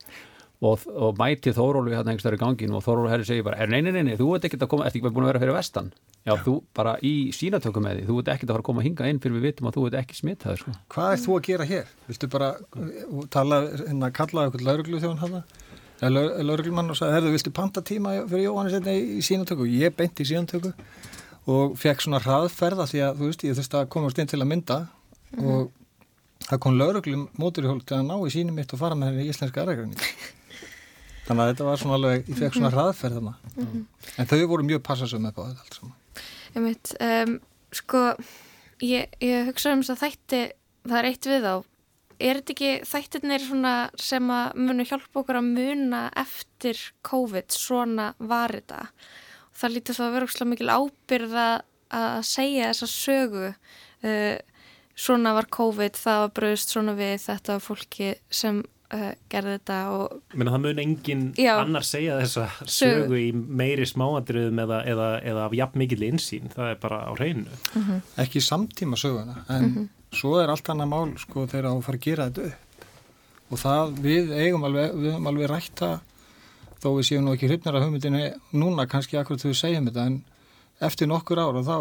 og, og mæti Þórólu hérna einhverstaður í gangin og Þórólu herri segir bara, nei, nei, nei, nei, þú ert ekkert að koma, ert ekki búin að vera fyrir vestan já, þú bara í sínatöku með því þú ert ekkert að fara að koma að hinga inn fyrir við vitum að þú ert ekki smittaður sko. Hvað er þú að gera hér? Viltu bara tala, hérna, kalla eitthvað lauruglu þjóðan hafa? Lauruglumann og sagði, herðu, viltu panta tíma fyrir Jóhannes hérna í sínatöku? Ég beint í sínatöku og fekk svona hraðferða því að, þú veist, ég þurfti að komast inn til að mynda mm -hmm. og það kom lauruglum móturhjól til að ná í sínum mitt og fara með henni í íslenska aðrækjörni þannig að þetta var svona alveg, ég fekk svona hraðferð þarna. Mm -hmm. en þau voru mjög passasum allt saman. Einmitt, um, sko ég, ég hugsa um þess að þætti það er eitt við á er þetta ekki þættirnir svona sem að munu hjálpa okkur að muna eftir COVID svona var þetta það lítið svo að vera úrslega mikil ábyrða að segja þessa sögu uh, svona var COVID, það var bröðst svona við þetta var fólki sem uh, gerði þetta og Menna, það mun engin Já. annar segja þessa sögu, sögu í meiri smáandriðum eða, eða, eða af jafn mikil insýn það er bara á hreinu mm -hmm. ekki samtíma söguna en mm -hmm. svo er allt annað mál sko þegar á að fara að gera þetta upp og það við eigum alveg við höfum alveg rætta þó við séum nú ekki hrifnar af hugmyndinu núna kannski akkurat við segjum þetta en eftir nokkur ára þá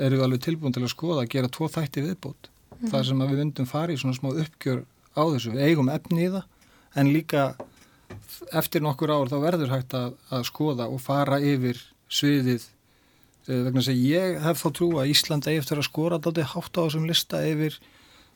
erum við alveg tilbúin til að skoða að gera tvo þætti viðbót. Mm þar sem við vundum fari í svona smá uppgjör á þessu, við eigum efni í það en líka eftir nokkur ár þá verður hægt að, að skoða og fara yfir sviðið. Uh, vegna að ég hef þá trú að Ísland eigi eftir að skora dátti hátt á þessum lista yfir,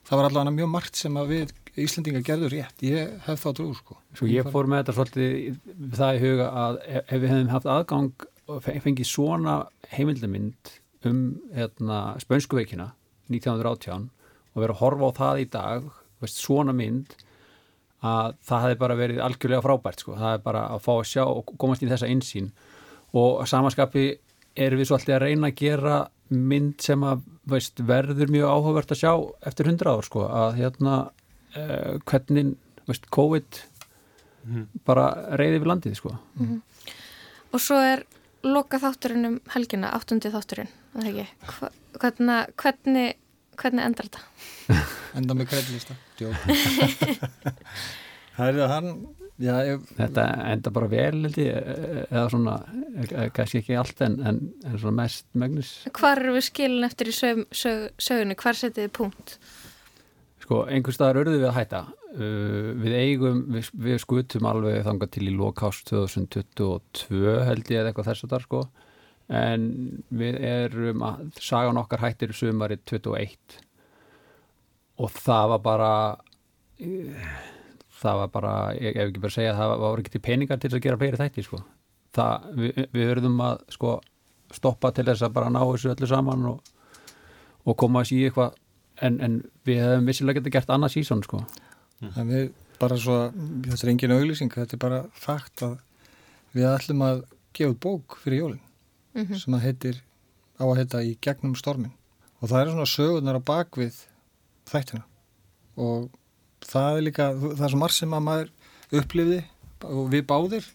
það var allavega mjög margt sem að við Íslandinga gerður rétt, ég hef þá trú sko. Svo ég fór með þetta svolítið það í huga að ef við hefum haft aðgang og fengið svona heimildamind um hérna, spönskuveikina 1918 og verið að horfa á það í dag veist, svona mynd að það hefði bara verið algjörlega frábært sko. það er bara að fá að sjá og komast í þessa einsýn og samanskapi erum við svolítið að reyna að gera mynd sem að veist, verður mjög áhugavert að sjá eftir hundra ár sko, að hérna uh, hvernig veist, COVID mm. bara reyði við landið sko. mm -hmm. og svo er loka þátturinn um helgina, áttundi þátturinn hvernig, hvernig hvernig endar þetta? Enda með kreidlista Það er það hann já, ég... Þetta enda bara vel eða svona, kannski ekki allt en, en, en svona mest megnis Hvar eru við skilin eftir í sög, sög, sögunni? Hvar setið þið punkt? Sko, einhver staðar örðu við að hætta. Uh, við eigum, við, við skutum alveg þanga til í lokást 2022 held ég eða eitthvað þess að það sko. En við erum að sagan okkar hættir sumari 21 og það var bara það var bara, ég hef ekki bara að segja það var ekki til peningar til að gera fleiri þætti sko. það, við, við verðum að sko, stoppa til þess að bara ná þessu öllu saman og, og koma að síða eitthvað en, en við hefum vissilega getið gert annað sísón sko. en við bara svo þetta er engin auglýsing, þetta er bara fakt að við ætlum að gefa bók fyrir jólinn mm -hmm. sem að heitir á að heita í gegnum stormin og það er svona sögurnar á bakvið þættina og það er líka, það er svo marg sem að maður upplifði og við báðir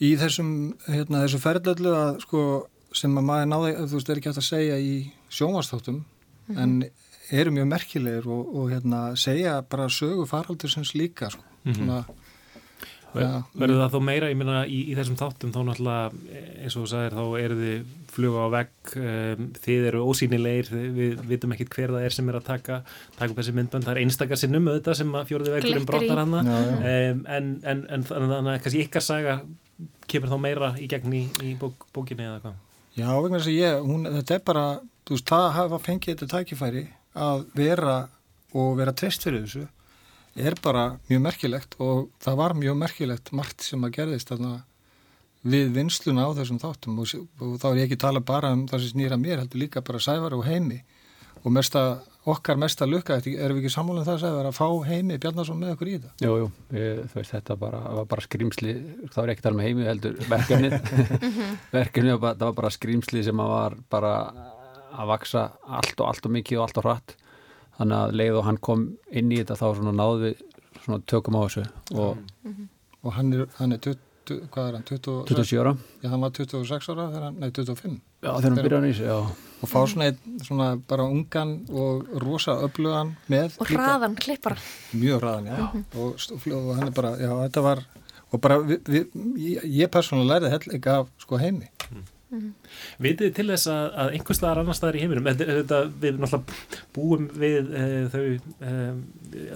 í þessum hérna, þessu ferðallu að sko sem að maður náði, þú veist, er ekki hægt að segja í sjónvastáttum mm -hmm. en eru mjög merkilegir og, og hérna segja bara sögu faraldur sem slíka sko, mm -hmm. svona Ja, verður það þó meira, ég minna, í, í þessum þáttum þá náttúrulega, eins og þú sagðir, þá eru þið fluga á vegg, um, þið eru ósýnilegir, við vitum ekkit hver það er sem er að taka, taka upp þessi myndbönd, það er einstakar sinnum auðvitað sem að fjóruði veggurum brottar hana, um, en, en, en þannig að kannski ykkar saga kemur þá meira í gegn í, í bók, bókinni eða hvað? Já, vegna þess að ég, hún, þetta er bara, þú veist, það hafa fengið þetta tækifæri að vera og vera treyst fyrir þessu er bara mjög merkilegt og það var mjög merkilegt margt sem að gerðist þarna við vinsluna á þessum þáttum og, og þá er ég ekki að tala bara um það sem snýra mér, heldur líka bara sævar og heimi og mesta, okkar mesta lukka, erum við ekki sammálinn það að segja að fá heimi Bjarnarsson með okkur í þetta? Jú, jú, þú veist, þetta bara, var bara skrýmsli, það var ekki að tala með heimi heldur verkefnið, verkefnið það var bara skrýmsli sem var bara að vaksa allt og allt og mikið og allt og hratt þannig að leið og hann kom inn í þetta þá svona náðu við svona tökum á þessu og, mm -hmm. og hann er, hann er 20, hvað er hann, 20, 27 ára. Já hann var 26 ára, þegar, nei 25 já þegar hann byrjaði nýs, já. Og fá svona, svona bara ungan og rosa öflugan með og hraðan klippar mjög hraðan, já. Mm -hmm. og, og hann er bara, já þetta var og bara, við, við, ég, ég persónulega lærði hell ekki af sko heimi. Mm. Mm -hmm. Vitið til þess að, að einhver staðar annar staðar í heiminum, þetta, við náttúrulega búum við e, þau, e,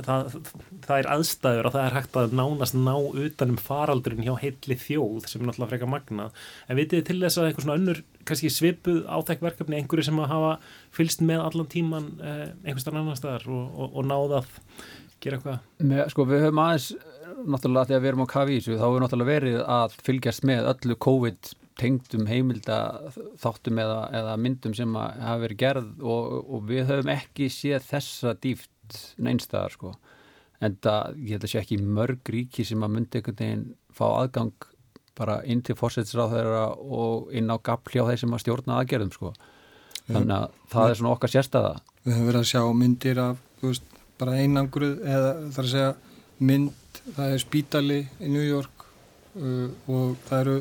það, það er aðstæður og það er hægt að nánast ná utanum faraldurinn hjá heilli þjóð sem náttúrulega freka magna, en vitið til þess að einhver svona önnur, kannski svipuð áþækverkefni, einhverju sem að hafa fylst með allan tíman e, einhver staðar annar staðar og, og, og náða að gera eitthvað? Sko við höfum aðeins náttúrulega þegar við erum á kavísu þá hefur náttúrulega verið að fylgjast með öllu COVID tengdum heimilda þáttum eða, eða myndum sem hafa verið gerð og, og við höfum ekki séð þessa dýft neinstæðar sko. En það, ég held að sé ekki mörg ríki sem að myndi einhvern veginn fá aðgang bara inn til fórsætsráð þeirra og inn á gafl hjá þeir sem að stjórna aðgerðum sko. Þannig að það er svona okkar sérstæða Við höfum verið að sjá myndir af veist, bara einangruð eða þar að segja mynd, það er spítali í New York uh, og það eru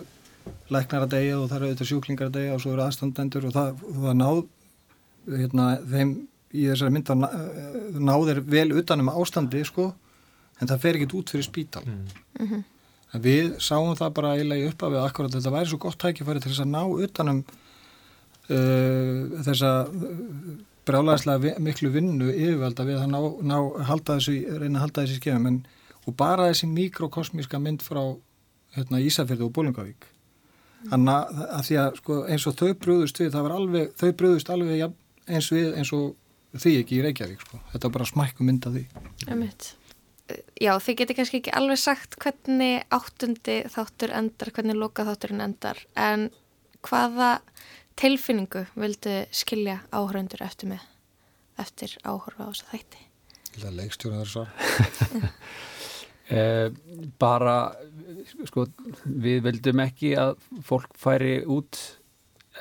læknar að deyja og það eru auðvitað sjúklingar að deyja og svo eru aðstandendur og það, það náð hérna, þeim í þessari mynd að náðir vel utanum ástandi sko en það fer ekki út fyrir spítal mm. mm -hmm. við sáum það bara eiginlega í uppafið akkurat þetta væri svo gott tækifæri til þess að ná utanum uh, þessa brálaðislega miklu vinnu yfirvelda við að ná, ná halda þessu, reyna að halda þessi skefum en, og bara þessi mikrokosmíska mynd frá hérna, Ísafjörðu og Bólingavík Þannig að, að því að sko, eins og þau brúðust við, það var alveg, þau brúðust alveg ja, eins við eins og því ekki í Reykjavík sko. Þetta var bara smækku mynda því. Emitt. Já, þið getur kannski ekki alveg sagt hvernig áttundi þáttur endar, hvernig loka þátturinn endar, en hvaða tilfinningu vildu skilja áhraundur eftir með, eftir áhorfa á þess að þætti? Það leikstjóra þar svo. Eh, bara sko, við vildum ekki að fólk færi út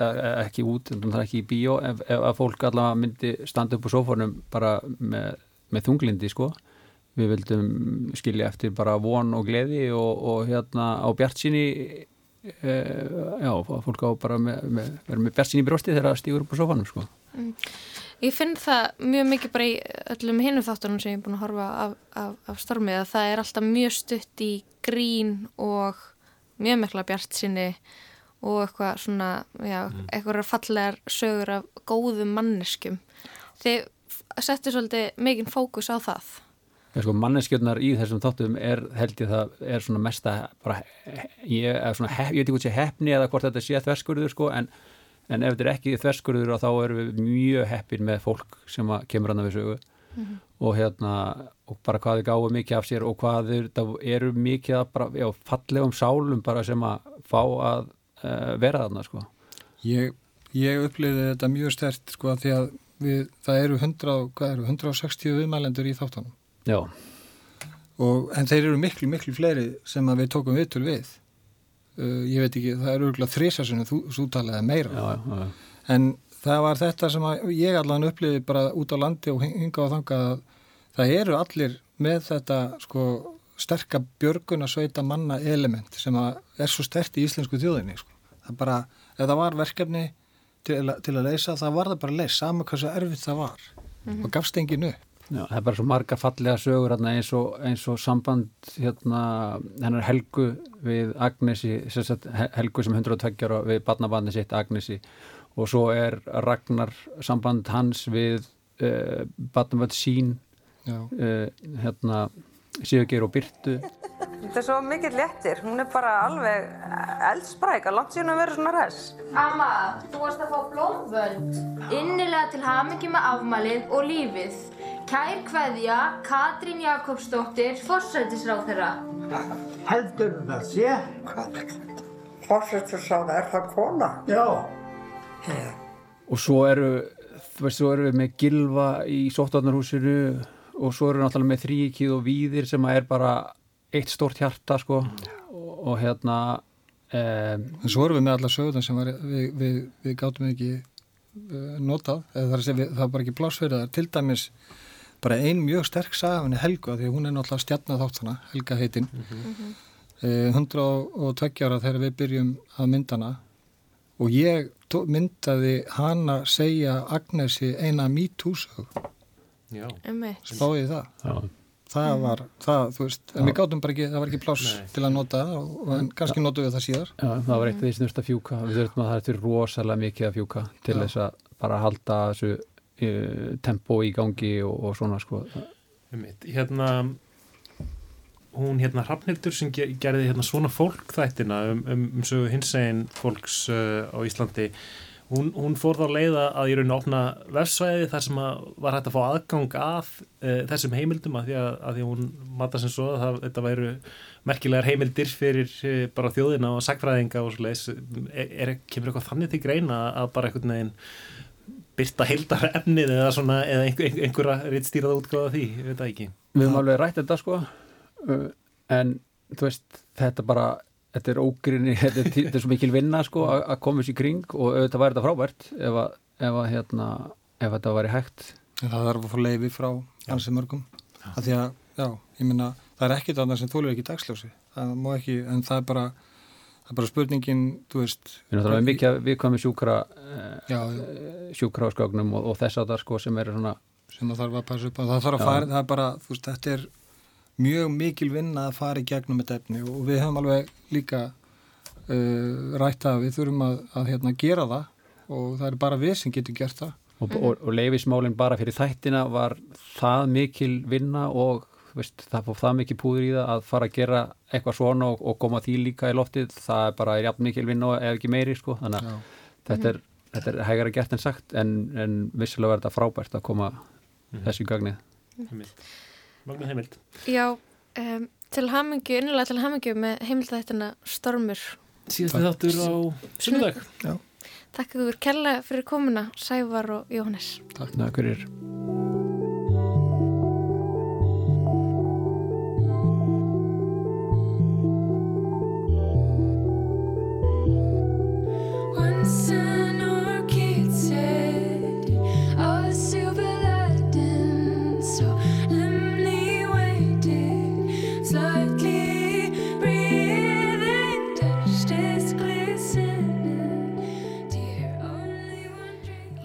eh, ekki út, en það er ekki í bíó ef, ef að fólk allavega myndi standa upp á sófórnum bara með, með þunglindi sko við vildum skilja eftir bara von og gleði og, og hérna á bjart síni e, já, fólk á bara með, með, með bjart síni brósti þegar það stýgur upp á sófórnum sko mm. Ég finn það mjög mikið bara í öllum hinnum þáttunum sem ég er búin að horfa af, af, af stormið að það er alltaf mjög stutt í grín og mjög mikla bjart sinni og eitthvað svona, já, mm. eitthvað fallegar sögur af góðum manneskum. Þið settu svolítið mikinn fókus á það. Já, sko, manneskjöldnar í þessum þáttum er, held ég það, er svona mesta bara, ég, svona, hef, ég veit ekki hvort sé hefni eða hvort þetta sé þverskurður, sko, en en ef þetta er ekki þverskurður þá erum við mjög heppin með fólk sem kemur annað við sögu mm -hmm. og hérna og bara hvað þið gáðu mikið af sér og hvað þið eru mikið að bara, já, fallegum sálum bara sem að fá að uh, vera þarna sko. Ég, ég upplýði þetta mjög stert sko því að við, það eru, 100, eru 160 viðmælendur í þáttanum. Já. Og, en þeir eru miklu, miklu fleiri sem að við tókum viðtul við uh, ég veit ekki, það er örgulega þrísasunum þú, þú talaði meira já, já, já. en það var þetta sem ég allan uppliði bara út á landi og hinga á þanga að það eru allir með þetta sko sterka björgun að sveita manna element sem er svo stert í íslensku þjóðinni sko. það bara, ef það var verkefni til, til að leysa, það var það bara að leysa saman hvað svo erfitt það var mm -hmm. og gafst engin upp Já, það er bara svo margar fallega sögur eins, og, eins og samband hérna, hennar Helgu við Agnesi, Helgu sem 120 ára við barnabandi sitt Agnesi. Og svo er Ragnar samband hans við uh, barnabandi sín uh, hérna Sigurgeir og Byrtu Þetta er svo mikill léttir. Hún er bara alveg eldspræk. að Langt síðan að vera svona res. Amma, þú varst að fá blómvönd. Innilega til hamingi með afmælið og lífið. Kær kveðja, Katrín Jakobsdóttir, forsætisráð Heldur það sé? Fórsetisráð, er það kona? Já. og svo eru, þú veist, svo eru við með gilva í sóttvarnarhúsinu og svo eru náttúrulega með þríkið og víðir sem er bara eitt stórt hjarta sko og, og hérna um, En svo erum við með alla sögðan sem var, við, við, við gátum ekki uh, notað, eða það er að segja, við, það var bara ekki pláss fyrir það. Til dæmis bara ein mjög sterk saga af henni Helga því hún er náttúrulega stjarnað þáttana, Helga heitinn. Mhm. Uh, 120 ára þegar við byrjum að myndana og ég myndaði hana segja Agnesi eina MeToo-sög. Já. Einmitt. Spáði það. Já. Það Mhm. var, það, þú veist, en við gátum bara ekki, það var ekki pláss Nei. til að nota það og, kannski notum við það síðar. Já, það var eitt af því sem þurfti að fjúka við þurftum að það er rosalega mikið að fjúka til þess að bara halda þessu uh, tempo í gangi og, og svona sko Einmitt. Hérna hún hérna Hrafnildur sem ge- gerði hérna svona fólk þættina um, um, um sögu hinsegin fólks uh, á Íslandi hún, hún fór þá leiða að í rauninu opna vefsvæði þar sem að var hægt að fá aðgang að uh, þessum heimildum að því að, að því að hún matta sem svo að það, þetta væru merkilegar heimildir fyrir uh, bara þjóðina og sagfræðinga og svo leiðis er, er, kemur eitthvað þannig til greina að bara einhvern veginn byrta heildar efnið eða svona eða einhver, einhverja rittstýrað útgáða því, ég veit það ekki. Við höfum alveg rætt þetta sko. Uh, en þú veist þetta bara þetta er ógrinni, þetta er, þetta er svo mikil vinna sko að að koma í kring og auðvitað væri þetta frábært ef að, ef að hérna ef þetta væri hægt En það þarf að fá leiði frá ansi mörgum. Af því að, já, ég minna, það er ekkit annað sem þólur ekki dagsljósi. Það má ekki, en það er bara, það er bara spurningin, þú veist. við erum náttúrulega mikið að viðkvæmi sjúkra Já, sjúkra á skágnum og, og þess að það sko sem eru svona sem það þarf að passa upp á. Það þarf að fara, það er bara, þú veist, þetta er mjög mikil vinna að fara í gegnum þetta efni og við höfum alveg líka uh, rætt að við þurfum að, að hérna, gera það og það er bara við sem getum gert það. og, og, og leifismálinn bara fyrir þættina var það mikil vinna og þú veist, það fór það mikil púður í það að fara að gera eitthvað svona og, og koma því líka í loftið það er bara jafn mikil vinna og ef ekki meiri sko. þannig að þetta er, þetta er hægara gert en sagt en, en vissulega verður þetta frábært að koma þessu í gagnið Heimild. Magna heimild. Já, um, til hamingju, innilega til hamingju með heimildættina Stormur. Síðasti þáttur á sunnudag. Já. Takk ykkur kærlega fyrir komuna, Sævar og Jóhannes. Takk fyrir.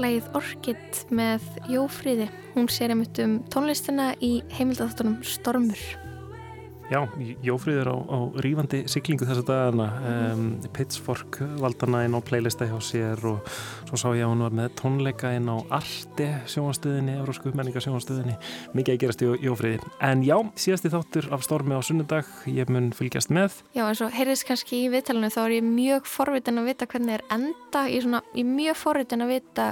Lægið Orkid með Jófríði. Hún sér einmitt um tónlistina í heimildættunum Stormur. Já, Jófríður á, á rífandi siglingu þessa dagana. Um, Pitchfork valdana inn á playlista hjá sér og svo sá ég að hún var með tónleika inn á Arte sjónastöðinni, Eurósku menninga sjónastöðinni mikið að gerast í Jófríði. En já, síðasti þáttur af stormi á sunnudag ég mun fylgjast með. Já, eins og heyrðist kannski í viðtalinu þá er ég mjög forvitin að vita hvernig er enda, er, ég er mjög forvitin að vita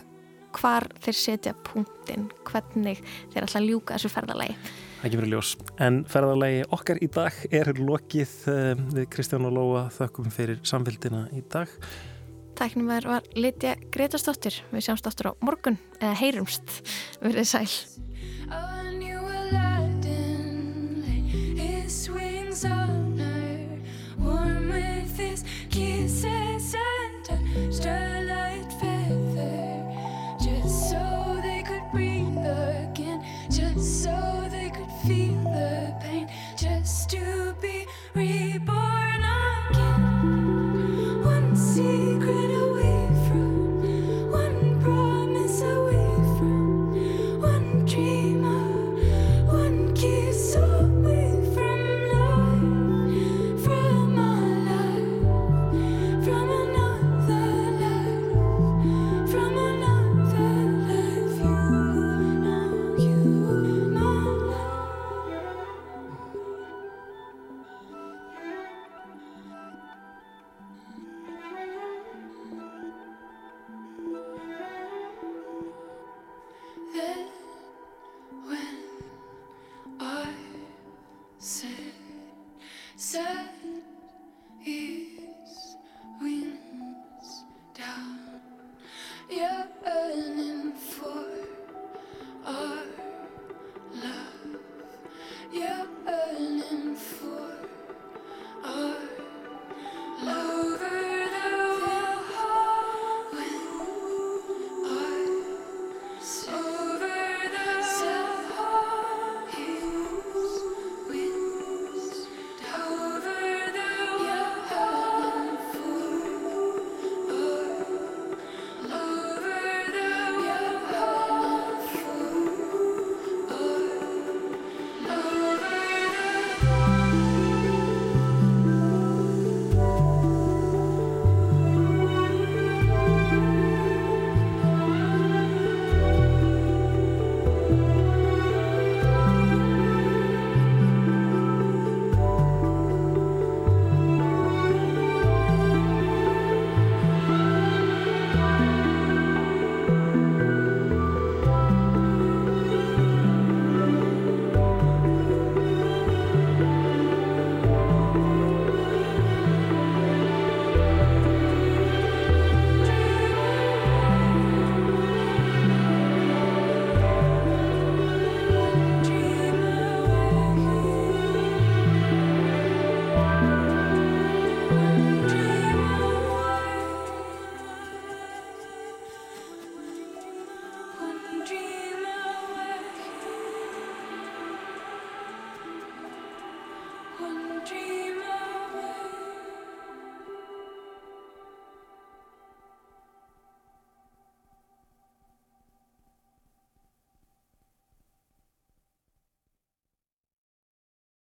hvar þeir setja punktin, hvernig þeir ætla að ljúka þessu ferðalagi. Það kemur í ljós. En ferðarlegi okkar í dag er lokið um, við Kristján og Lóa þökkum fyrir samfélgina í dag. Tæknum var Lítja Gretastóttir, við sjáumst áttur á morgun, eða heyrumst, verið sæl.